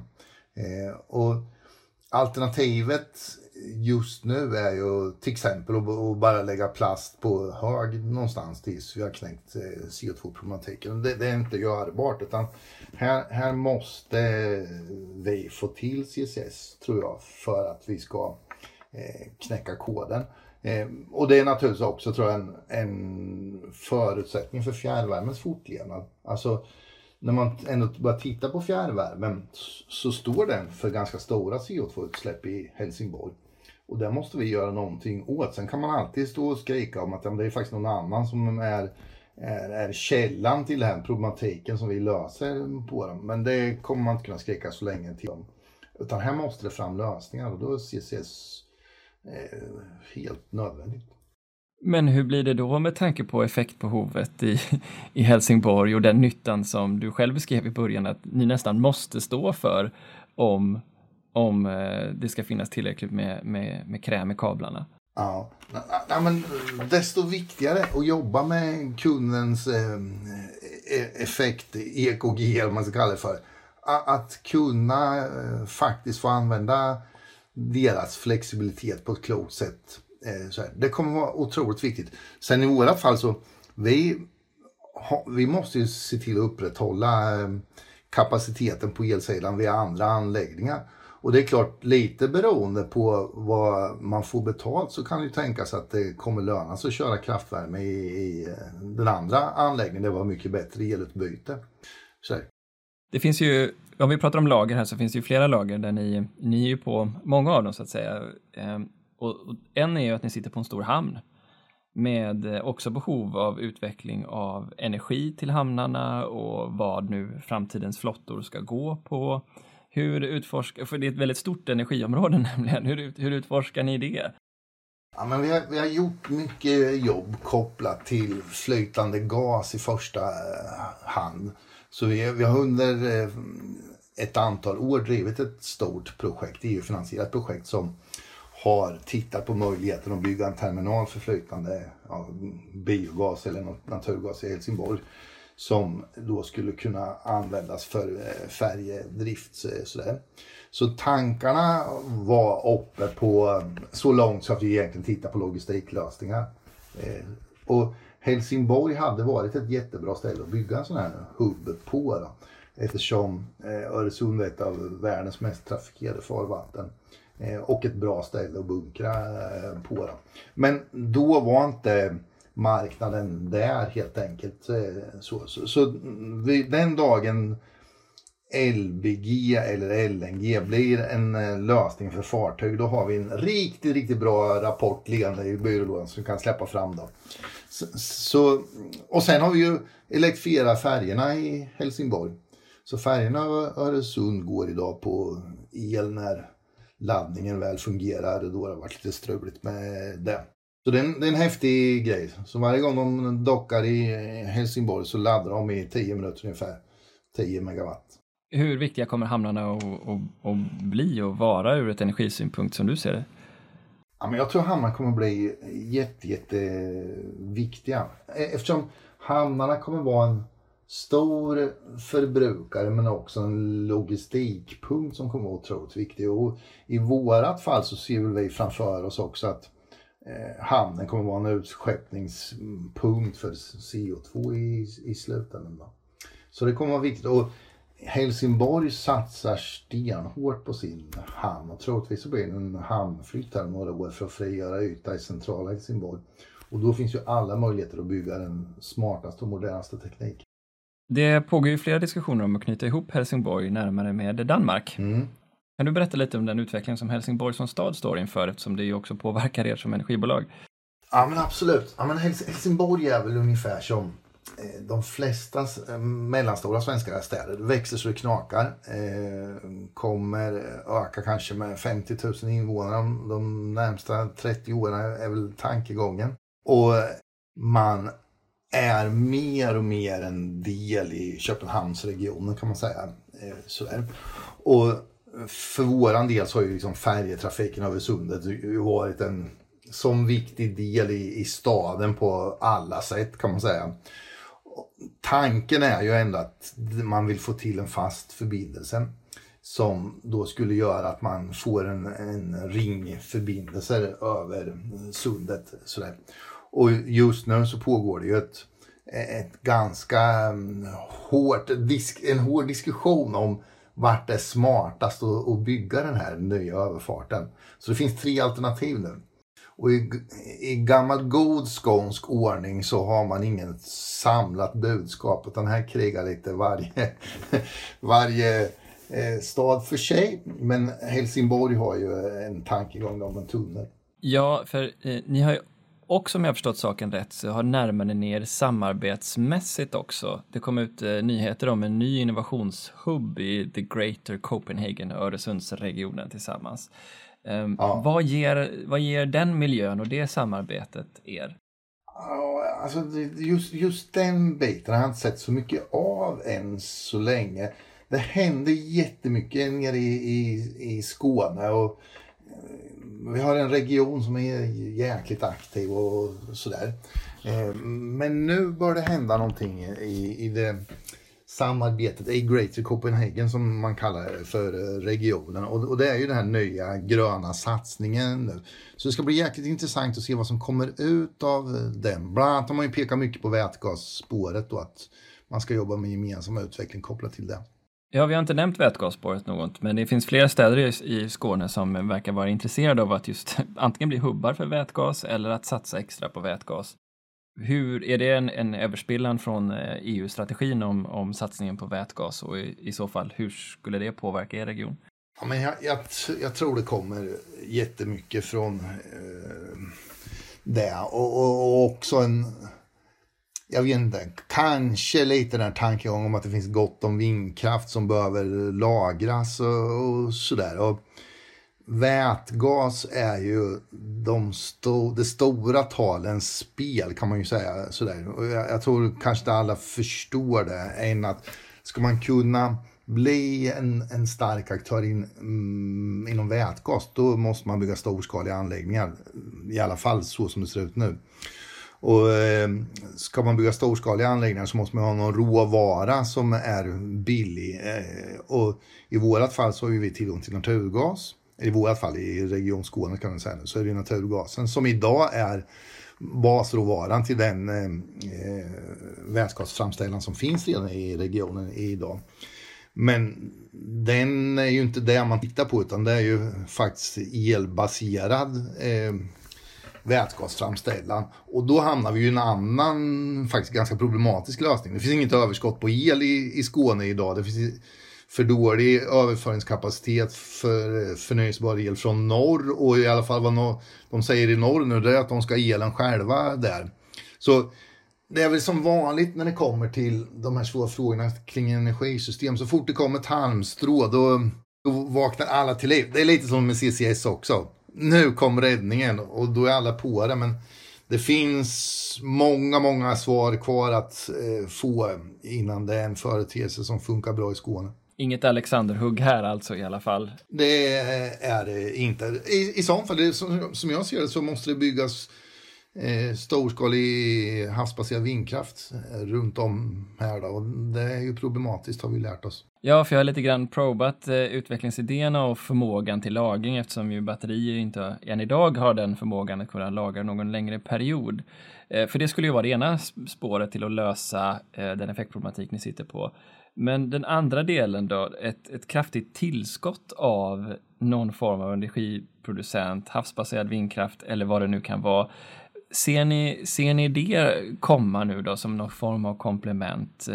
Eh, och alternativet just nu är ju till exempel att bara lägga plast på hög någonstans tills vi har knäckt eh, CO2-problematiken. Det, det, är inte görbart utan här, här måste vi få till CCS tror jag för att vi ska eh, knäcka koden. Eh, och det är naturligtvis också tror jag en, en förutsättning för fjärrvärmens fortlevnad. Alltså när man ändå börjar titta på fjärrvärmen så står den för ganska stora CO2-utsläpp i Helsingborg. Och det måste vi göra någonting åt. Sen kan man alltid stå och skrika om att det är faktiskt någon annan som är, är, är källan till den här problematiken som vi löser på dem. Men det kommer man inte kunna skrika så länge till om. Utan här måste det fram lösningar och då är CCS eh, helt nödvändigt. Men hur blir det då med tanke på effektbehovet i, i Helsingborg och den nyttan som du själv beskrev i början att ni nästan måste stå för om, om eh, det ska finnas tillräckligt med, med, med kräm i kablarna? Ja, ja men desto viktigare att jobba med kundens eh, e-, effekt, EKG eller vad man ska kalla det för. Att kunna eh, faktiskt få använda deras flexibilitet på ett klokt sätt Eh, så här. Det kommer vara otroligt viktigt. Sen i våra fall så, vi, vi måste ju se till att upprätthålla eh, kapaciteten på elsidan via andra anläggningar. Och det är klart, lite beroende på vad man får betalt så kan det ju tänkas att det kommer löna sig att köra kraftvärme i, i eh, den andra anläggningen. Det var mycket bättre elutbyte. Så. Det finns ju, om vi pratar om lager här så finns det ju flera lager där ni, ni är ju på många av dem så att säga. Ehm, och, och en är ju att ni sitter på en stor hamn med eh, också behov av utveckling av energi till hamnarna och vad nu framtidens flottor ska gå på. Hur utforskar, för det är ett väldigt stort energiområde nämligen, hur, hur utforskar ni det? Ja, men vi, har, vi har gjort mycket jobb kopplat till flytande gas i första eh, hand. Så vi, vi har under eh, ett antal år drivit ett stort projekt, EU-finansierat projekt som har tittat på möjligheten att bygga en terminal för flytande ja, biogas eller naturgas i Helsingborg som då skulle kunna användas för eh, färjedrift. Eh, sådär. Så tankarna var uppe på eh, så långt så att vi egentligen tittar på logistiklösningar. Eh, och Helsingborg hade varit ett jättebra ställe att bygga en sån här hubb på. Då, eftersom Öresund är ett av världens mest trafikerade farvatten. Och ett bra ställe att bunkra på. Då. Men då var inte marknaden där helt enkelt. Eh, så, så, så den dagen LBG eller LNG blir en eh, lösning för fartyg, då har vi en riktigt, riktigt bra rapport liggande i byrålådan som vi kan släppa fram då. Så, så, och sen har vi ju elektrifierat färgerna i Helsingborg. Så färgerna över Öresund går idag på el när laddningen väl fungerar. Då har det varit lite struligt med det. Så det är, en, det är en häftig grej. Så varje gång de dockar i Helsingborg så laddar de i 10 minuter ungefär. 10 megawatt. Hur viktiga kommer hamnarna att, att, att bli och vara ur ett energisynpunkt som du ser det? Ja, men jag tror hamnarna kommer bli jätte, jätte viktiga. Eftersom hamnarna kommer vara en stor förbrukare men också en logistikpunkt som kommer vara otroligt viktig. Och I vårat fall så ser vi framför oss också att eh, hamnen kommer vara en utskeppningspunkt för CO2 i, i slutändan. Då. Så det kommer vara viktigt. Och Helsingborg satsar stenhårt på sin hamn och troligtvis så blir det en hamnflytt här några år för att frigöra yta i centrala Helsingborg. Och då finns ju alla möjligheter att bygga den smartaste och modernaste tekniken. Det pågår ju flera diskussioner om att knyta ihop Helsingborg närmare med Danmark. Mm. Kan du berätta lite om den utveckling som Helsingborg som stad står inför eftersom det ju också påverkar er som energibolag? Ja men absolut. Ja, men Helsingborg är väl ungefär som eh, de flesta eh, mellanstora svenska städer. Det växer så det knakar. Eh, kommer öka kanske med 50 000 invånare de närmsta 30 åren är väl tankegången. Och man är mer och mer en del i Köpenhamnsregionen kan man säga. Sådär. Och för våran del så har ju liksom färjetrafiken över sundet varit en som viktig del i, i staden på alla sätt kan man säga. Tanken är ju ändå att man vill få till en fast förbindelse. som då skulle göra att man får en, en ringförbindelse över sundet. Sådär. Och just nu så pågår det ju ett, ett ganska mm, hårt, en hård diskussion om vart det är smartast att, att bygga den här nya överfarten. Så det finns tre alternativ nu. Och i, i gammal god skånsk ordning så har man ingen samlat budskap utan här krigar lite varje, varje eh, stad för sig. Men Helsingborg har ju en tankegång om en tunnel. Ja, för eh, ni har ju också om jag förstått saken rätt så har närmare ner samarbetsmässigt också. Det kom ut eh, nyheter om en ny innovationshubb i The Greater Copenhagen och Öresundsregionen tillsammans. Um, ja. vad, ger, vad ger den miljön och det samarbetet er? Alltså just, just den biten har jag inte sett så mycket av än så länge. Det händer jättemycket nere i, i, i Skåne och eh, vi har en region som är jäkligt aktiv och sådär. Eh, men nu bör det hända någonting i, i det samarbetet i Greater Copenhagen som man kallar det för regionen. Och, och det är ju den här nya gröna satsningen nu. Så det ska bli jäkligt intressant att se vad som kommer ut av den. Bland annat har man ju pekat mycket på vätgasspåret och att man ska jobba med gemensam utveckling kopplat till det. Ja, vi har inte nämnt vätgasspåret något, men det finns flera städer i Skåne som verkar vara intresserade av att just antingen bli hubbar för vätgas eller att satsa extra på vätgas. Hur, är det en, en överspillan från eh, e EU-strategin om, om satsningen på vätgas och i, i, så fall hur skulle det påverka er region? Ja, men jag, jag, jag tror det kommer jättemycket från eh, det och, och, och, också en, jag vet inte, kanske lite den här tankegången om att det finns gott om vindkraft som behöver lagras och, och sådär. Och, vätgas är ju de sto det stora talens spel kan man ju säga. Sådär. Och jag, jag tror kanske inte alla förstår det än att ska man kunna bli en, en stark aktör in, mm, inom vätgas då måste man bygga storskaliga anläggningar. I alla fall så som det ser ut nu. Och eh, ska man bygga storskaliga anläggningar så måste man ha någon råvara som är billig. Eh, och i vårat fall så har vi tillgång till naturgas i vårt fall i Region Skåne kan man säga, så är det naturgasen som idag är basråvaran till den eh, eh, vätgasframställan som finns redan i regionen idag. Men den är ju inte det man tittar på utan det är ju faktiskt elbaserad eh, vätgasframställan. Och då hamnar vi i en annan, faktiskt ganska problematisk lösning. Det finns inget överskott på el i, i Skåne idag. Det finns för dålig överföringskapacitet för förnyelsebar el från norr och i alla fall vad de säger i norr nu det är att de ska ha elen själva där. Så det är väl som vanligt när det kommer till de här svåra frågorna kring energisystem. Så fort det kommer ett halmstrå då, då vaknar alla till liv. Det är lite som med CCS också. Nu kom räddningen och då är alla på det. Men det finns många, många svar kvar att eh, få innan det är en företeelse som funkar bra i Skåne. Inget Alexanderhugg här alltså i alla fall. Det är det inte. I, i sånt fall, det, som, som jag ser det, så måste det byggas eh, Eh, storskalig havsbaserad vindkraft eh, runt om här. Då. Och det är ju problematiskt har vi lärt oss. Ja, för jag har lite grann probat eh, utvecklingsidéerna och förmågan till lagring eftersom ju batterier inte än idag har den förmågan att kunna lagra någon längre period. För det skulle ju vara det ena spåret till att lösa den effektproblematik ni sitter på. Men den andra delen då, ett, ett kraftigt tillskott av någon form av energiproducent, havsbaserad vindkraft eller vad det nu kan vara. Ser ni, ser ni det komma nu då som någon form av komplement?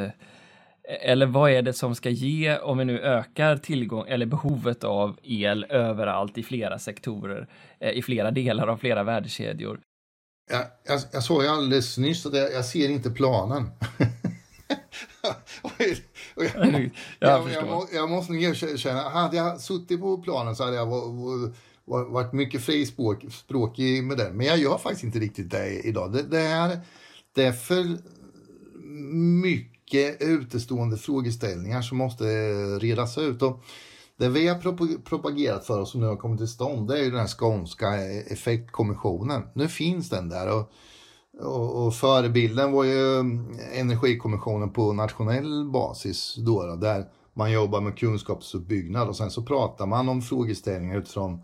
Eller vad är det som ska ge, om vi nu ökar tillgång eller behovet av el överallt i flera sektorer, eh, i flera delar av flera värdekedjor? Jag, jag, jag ju alldeles nyss att jag, jag ser inte planen. och jag, jag, jag, jag, jag måste erkänna, hade jag suttit på planen så hade jag varit mycket frispråkig med den. Men jag gör faktiskt inte riktigt det idag. Det, det, är, det är för mycket utestående frågeställningar som måste redas ut. Och det vi har propagerat för och som nu har kommit till stånd det är ju den här skånska effektkommissionen. Nu finns den där. och och, och förebilden var ju Energikommissionen på nationell basis då, då, där man jobbar med kunskapsuppbyggnad och sen så pratar man om frågeställningar utifrån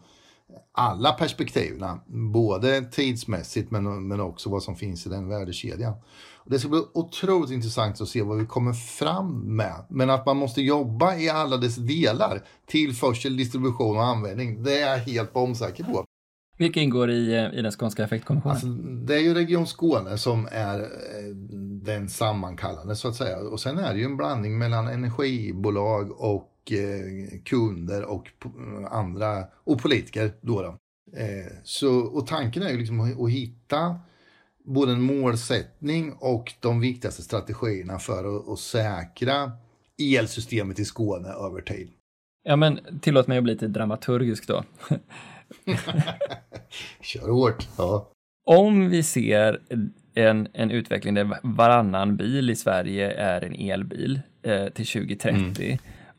alla perspektiven, både tidsmässigt men, men också vad som finns i den värdekedjan. Det ska bli otroligt intressant att se vad vi kommer fram med. Men att man måste jobba i alla dess delar, tillförsel, distribution och användning, det är jag helt bombsäker på. Vilka ingår i, i den skånska effektkommissionen? Alltså, det är ju Region Skåne som är eh, den sammankallande så att säga. Och sen är det ju en blandning mellan energibolag och eh, kunder och andra och politiker. Då, då. Så, och tanken är ju liksom att hitta både en målsättning och de viktigaste strategierna för att, att säkra elsystemet i Skåne över tid. Ja, men tillåt mig att bli lite dramaturgisk då. Kör hårt. Ja. Om vi ser en, en utveckling där varannan bil i Sverige är en elbil eh, till 2030 mm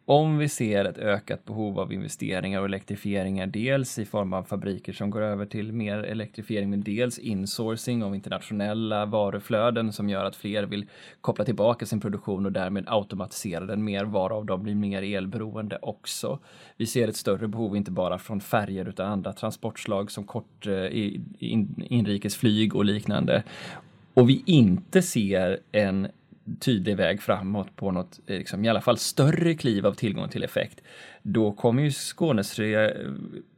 om vi ser ett ökat behov av investeringar och elektrifieringar, dels i form av fabriker som går över till mer elektrifiering, men dels insourcing av internationella varuflöden som gör att fler vill koppla tillbaka sin produktion och därmed automatisera den mer, varav de blir mer elberoende också. Vi ser ett större behov, inte bara från färger utan andra transportslag som kort eh, inrikesflyg och liknande. Och vi inte ser en tydlig väg framåt på något, eh, liksom, i alla fall större kliv av tillgång till effekt, då kommer ju Skånes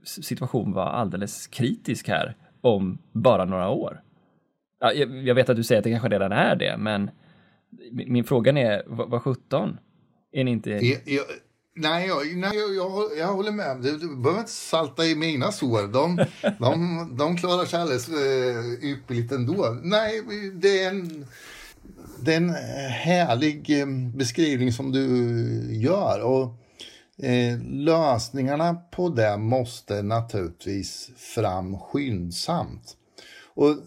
situation vara alldeles kritisk här om bara några år. Jag vet att du säger att det kanske redan är det, men min fråga är, vad sjutton? Är ni inte... Jag, jag, nej, jag, nej jag, jag, håller med. Du, du behöver inte salta i mina sår. De, de, de klarar sig alldeles uh, ypperligt ändå. Nej, det är en det är en eh, härlig eh, beskrivning som du eh, gör. Och eh, lösningarna på det måste naturligtvis fram skyndsamt. Och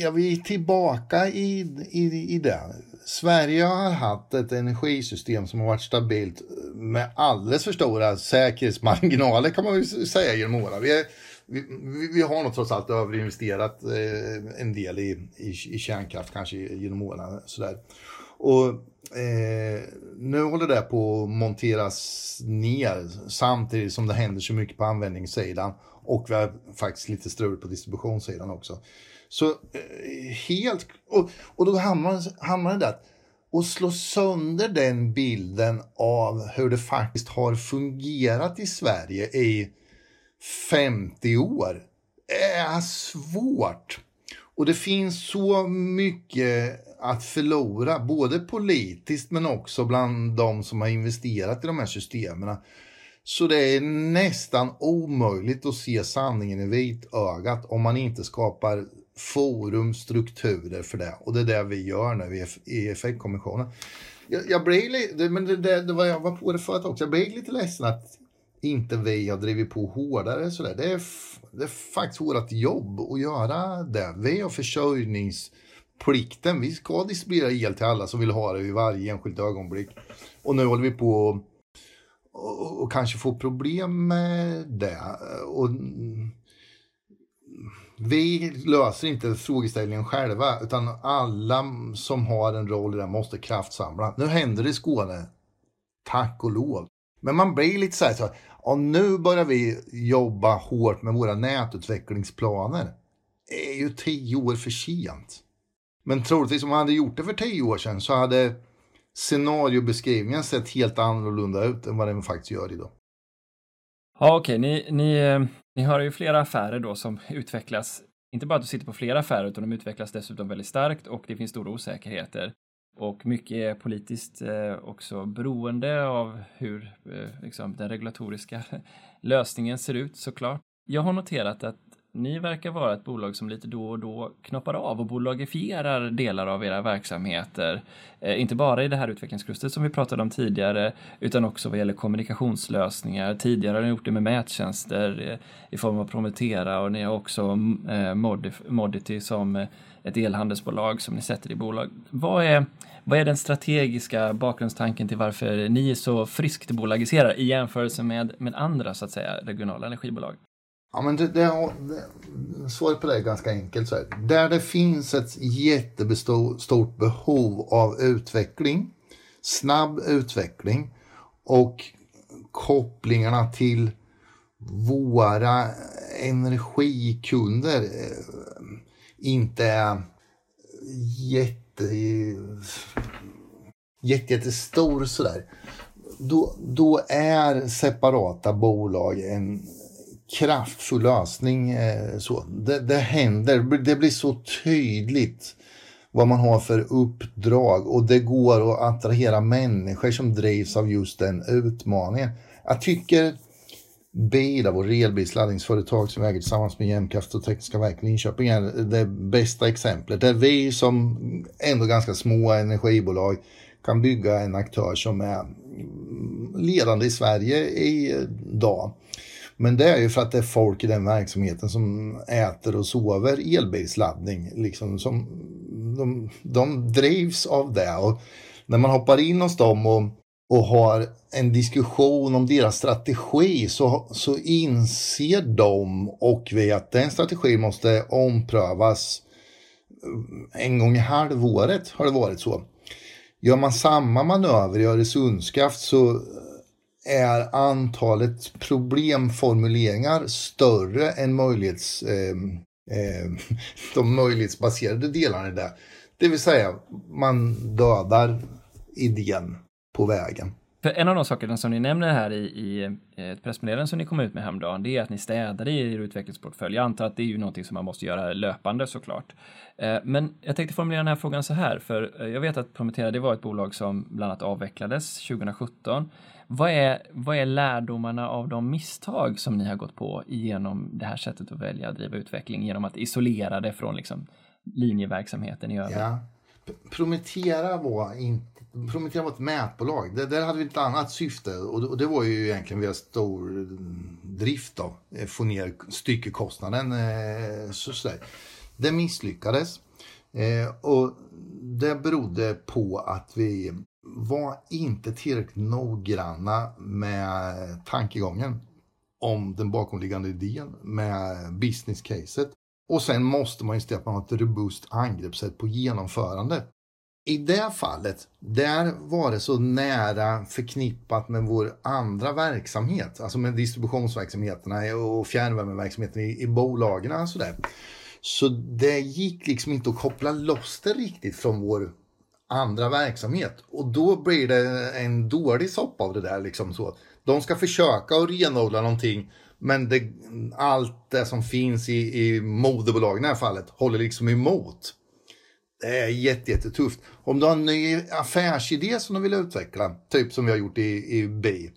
jag är tillbaka i, i, i det. Sverige har haft ett energisystem som har varit stabilt med alldeles för stora säkerhetsmarginaler kan man ju säga genom åren. Vi är vi, vi, har nog trots allt överinvesterat eh, en del i, i, i kärnkraft kanske genom åren. Sådär. Och eh, nu håller det på att monteras ner samtidigt som det händer så mycket på användningssidan och vi har faktiskt lite strul på distributionssidan också. Så eh, helt, och, och då hamnar, hamnar det där och slå sönder den bilden av hur det faktiskt har fungerat i Sverige i 50 år är svårt. Och det finns så mycket att förlora, både politiskt men också bland de som har investerat i de här systemen. Så det är nästan omöjligt att se sanningen i vitögat om man inte skapar forum, strukturer för det. Och det är det vi gör nu i effektkommissionen. Jag, jag blir lite, men det, det, det var, jag var på det förut också, jag blir lite ledsen att inte vi har drivit på hårdare. Sådär. Det, är, det är faktiskt vårt jobb att göra det. Vi har försörjningsplikten. Vi ska distribuera el till alla som vill ha det i varje enskilt ögonblick. Och nu håller vi på och, och, och kanske få problem med det. Och, vi löser inte frågeställningen själva, utan alla som har en roll i det måste kraftsamla. Nu händer det i Skåne, tack och lov. Men man blir lite så här, så, och nu börjar vi jobba hårt med våra nätutvecklingsplaner. Det är ju tio år för sent. Men troligtvis om man hade gjort det för tio år sedan så hade scenariobeskrivningen sett helt annorlunda ut än vad den faktiskt gör idag. Ja, okej, okay. ni, ni, ni har ju flera affärer då som utvecklas. Inte bara att du sitter på flera affärer, utan de utvecklas dessutom väldigt starkt och det finns stora osäkerheter. Och mycket är politiskt eh, också beroende av hur eh, liksom, den regulatoriska lösningen ser ut såklart. Jag har noterat att ni verkar vara ett bolag som lite då och då knoppar av och bolagifierar delar av era verksamheter. Eh, inte bara i det här utvecklingsklustret som vi pratade om tidigare, utan också vad gäller kommunikationslösningar. Tidigare har ni gjort det med mättjänster eh, i form av Prometera och ni har också mm, eh, Modity som eh, ett elhandelsbolag som ni sätter i bolag. Vad är, vad är den strategiska bakgrundstanken till varför ni är så friskt bolagiserar i jämförelse med, med andra så att säga regionala energibolag? Ja, men det, det, det, svaret på det är ganska enkelt. Så här. Där det finns ett jättestort behov av utveckling snabb utveckling och kopplingarna till våra energikunder inte är jätte, jätte, jättestor sådär. Då, då är separata bolag en kraftfull lösning. Eh, så. Det, det händer, det blir så tydligt vad man har för uppdrag och det går att attrahera människor som drivs av just den utmaningen. Jag tycker Bilav vår elbilsladdningsföretag som vi äger tillsammans med Jämtkraft och Tekniska Verken i Linköping är det bästa exemplet. Där vi som ändå ganska små energibolag kan bygga en aktör som är ledande i Sverige idag. Men det är ju för att det är folk i den verksamheten som äter och sover elbilsladdning. Liksom, som, de, de drivs av det. Och när man hoppar in hos dem och, och har en diskussion om deras strategi så, så inser de och vi att den strategin måste omprövas en gång i halvåret har det varit så. Gör man samma manöver i Öresundskraft så är antalet problemformuleringar större än möjlighets, eh, eh, de möjlighetsbaserade delarna i det. Det vill säga, man dödar idén på vägen. För en av de sakerna som ni nämner här i, i eh, ett pressmeddelande som ni kom ut med häromdagen, det är att ni städar i er utvecklingsportfölj. Jag antar att det är ju någonting som man måste göra löpande såklart. Eh, men jag tänkte formulera den här frågan så här, för eh, jag vet att Prometera, det var ett bolag som bland annat avvecklades 2017. Vad är, vad är lärdomarna av de misstag som ni har gått på genom det här sättet att välja att driva utveckling genom att isolera det från liksom linjeverksamheten i övrigt? Ja. Prometera var inte Prometera var ett mätbolag. Det, där hade vi ett annat syfte och det, och det var ju egentligen via stor drift då, eh, få ner styckekostnaden. Eh, så, så Det misslyckades eh, och det berodde på att vi var inte tillräckligt noggranna med tankegången om den bakomliggande idén med business caset. Och sen måste man ju se att man har ett robust angreppssätt på genomförandet. I det fallet, där var det så nära förknippat med vår andra verksamhet, alltså med distributionsverksamheterna och fjärrvärmeverksamheten i, i bolagen. Och sådär. Så det gick liksom inte att koppla loss det riktigt från vår andra verksamhet. Och då blir det en dålig soppa av det där. Liksom så. De ska försöka att renodla någonting men det, allt det som finns i, i moderbolagen i det här fallet håller liksom emot. Det är jättetufft. Om du har en ny affärsidé som du vill utveckla, typ som vi har gjort i, i BI,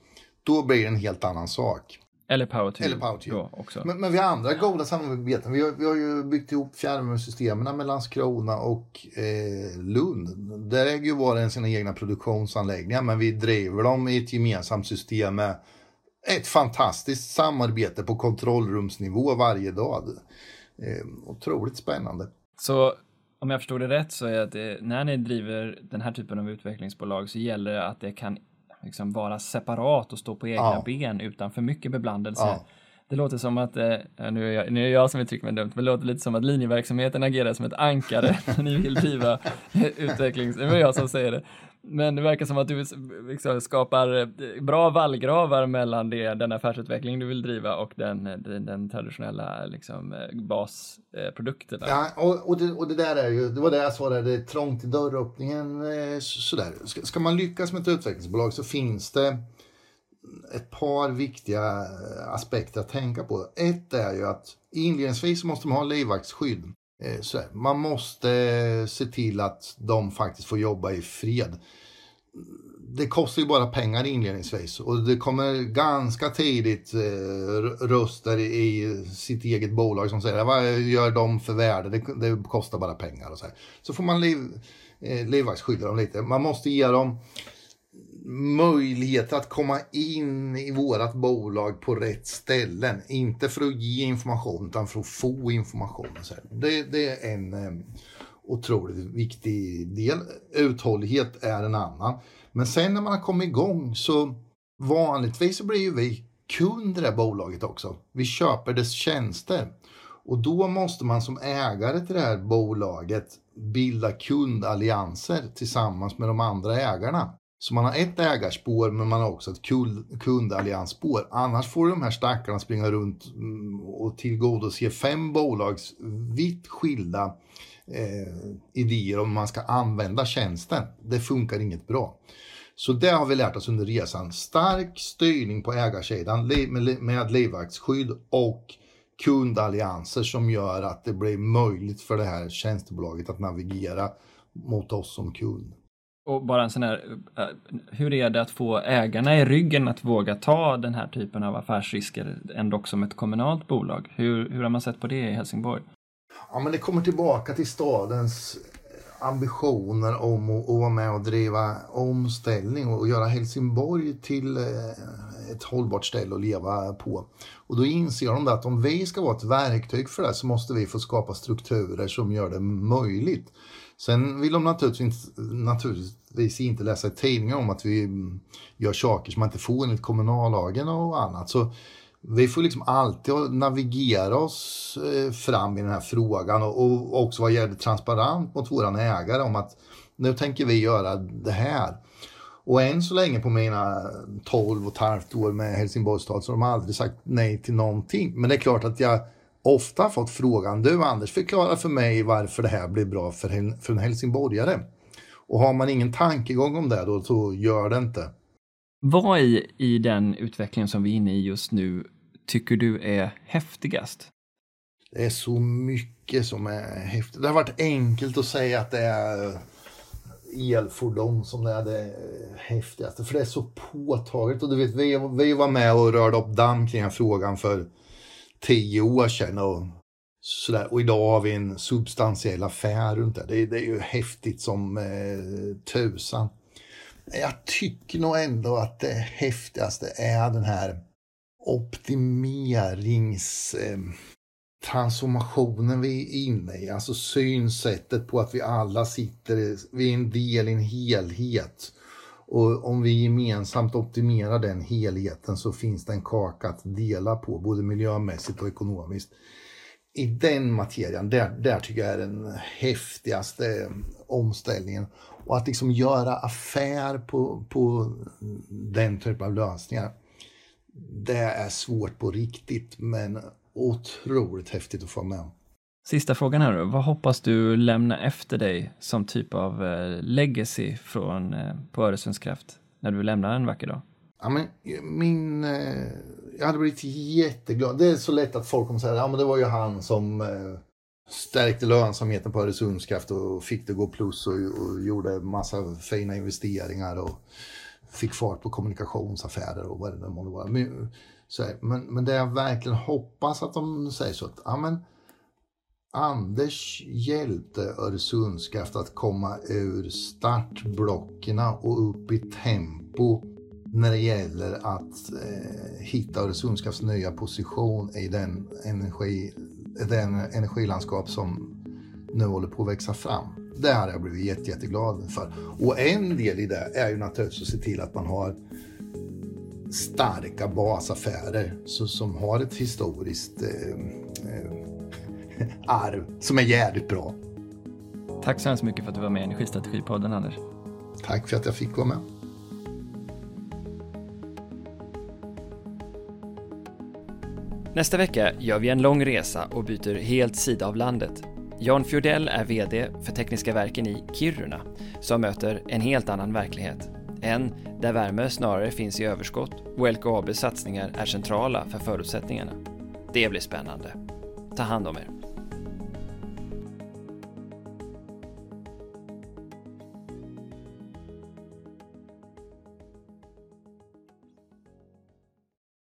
då blir det en helt annan sak. Eller Power to Eller power to you. också. Men, men vi har andra goda samarbeten. Vi har, vi har ju byggt ihop fjärrvärmesystemen med Landskrona och eh, Lund. Där äger ju var en sina egna produktionsanläggningar men vi driver dem i ett gemensamt system med ett fantastiskt samarbete på kontrollrumsnivå varje dag. Eh, otroligt spännande. Så om jag förstår det rätt så är att det, när ni driver den här typen av utvecklingsbolag så gäller det att det kan liksom vara separat och stå på egna ja. ben utan för mycket beblandelse. Ja. Det låter som att, eh, nu, är jag, nu är jag som uttrycker mig dumt, men det låter lite som att linjeverksamheten agerar som ett ankare när ni vill driva utvecklings... Det är jag som säger det. Men det verkar som att du liksom skapar eh, bra vallgravar mellan det, den affärsutveckling du vill driva och den, eh, den, den traditionella liksom, eh, basprodukten. Ja, och, och, det, och det där är ju, det var det jag svarade, det är trångt i dörröppningen. Sådär. Ska, ska man lyckas med ett utvecklingsbolag så finns det ett par viktiga aspekter att tänka på. Ett är ju att inledningsvis måste man ha livvaktsskydd. Eh, så man måste eh, se till att de faktiskt får jobba i fred. Det kostar ju bara pengar inledningsvis och det kommer ganska tidigt eh, röster i sitt eget bolag som säger vad gör de för värde? Det, kostar bara pengar och så här. Så får man liv, livvaktsskydda dem lite. Man måste ge dem möjligheter att komma in i vårat bolag på rätt ställen. Inte för att ge information utan för att få information. Det, det är en eh, otroligt viktig del. Uthållighet är en annan. Men sen när man har kommit igång så vanligtvis så blir ju vi kund i det här bolaget också. Vi köper dess tjänster. Och då måste man som ägare till det här bolaget bilda kundallianser tillsammans med de andra ägarna. Så man har ett ägarspår men man har också ett kundalliansspår. Annars får de här stackarna springa runt mm, och tillgodose fem bolags vitt skilda eh, idéer om man ska använda tjänsten. Det funkar inget bra. Så det har vi lärt oss under resan. Stark styrning på ägarsidan med livvaktsskydd och kundallianser som gör att det blir möjligt för det här tjänstebolaget att navigera mot oss som kund. Och bara en sån här, eh, hur är det att få ägarna i ryggen att våga ta den här typen av affärsrisker, ändå som ett kommunalt bolag? Hur, hur har man sett på det i Helsingborg? Ja, men det kommer tillbaka till stadens ambitioner om att, att vara med och driva omställning och göra Helsingborg till eh, ett hållbart ställe att leva på. Och då inser de att om vi ska vara ett verktyg för det så måste vi få skapa strukturer som gör det möjligt. Sen vill de naturligtvis, naturligtvis inte läsa i tidningar om att vi gör saker som man inte får enligt kommunallagen och annat. Så vi får liksom alltid navigera oss eh, fram i den här frågan och också vara jävligt transparent mot våran ägare om att nu tänker vi göra det här. Och än så länge på mina 12 och ett halvt år med Helsingborgs stad så har de aldrig sagt nej till någonting. Men det är klart att jag ofta fått frågan, du Anders förklara för mig varför det här blir bra för, för en helsingborgare. Och har man ingen tankegång om det då så gör det inte. Vad i, i den utvecklingen som vi är inne i just nu tycker du är häftigast? Det är så mycket som är häftigt. Det har varit enkelt att säga att det är elfordon som är det häftigaste. För det är så påtagligt. Och du vet, vi, vi var med och rörde upp damm kring den frågan för tio år sedan. Och, sådär. och idag har vi en substantiell affär runt det. Det, det är ju häftigt som eh, tusan. Jag tycker nog ändå att det häftigaste är den här optimerings... Eh, transformationen vi är inne i, alltså synsättet på att vi alla sitter, vi är en del i en helhet. Och om vi gemensamt optimerar den helheten så finns det en kaka att dela på, både miljömässigt och ekonomiskt. I den materien, där, där tycker jag är den häftigaste eh, omställningen. Och att liksom göra affär på, på den typen av lösningar, det är svårt på riktigt, men otroligt häftigt att få med. Sista frågan här då. Vad hoppas du lämna efter dig som typ av eh, legacy från, eh, på Öresundskraft när du lämnar en vacker dag? Ja, men eh, min, jag hade blivit jätteglad. Det är så lätt att folk kommer säga ja men det var ju han som stärkte lönsamheten på Öresundskraft och fick det gå plus och, och gjorde massa fina investeringar och fick fart på kommunikationsaffärer och vad det nu månde vara. Men, men, men det jag verkligen hoppas att de säger så att ja, men, Anders hjälpte Öresundskraft att komma ur startblocken och upp i tempo när det gäller att eh, hitta Öresundskrafts nya position i den, energi, den energilandskap som nu håller på att växa fram. Det har jag blivit jätte, jätteglad för. Och en del i det är ju naturligtvis att se till att man har starka basaffärer så, som har ett historiskt eh, eh, arv som är jävligt bra. Tack så hemskt mycket för att du var med i Energistrategipodden Anders. Tack för att jag fick vara med. Nästa vecka gör vi en lång resa och byter helt sida av landet. Jan Fjordell är VD för Tekniska verken i Kiruna som möter en helt annan verklighet. En där värme snarare finns i överskott och LKABs satsningar är centrala för förutsättningarna. Det blir spännande. Ta hand om er.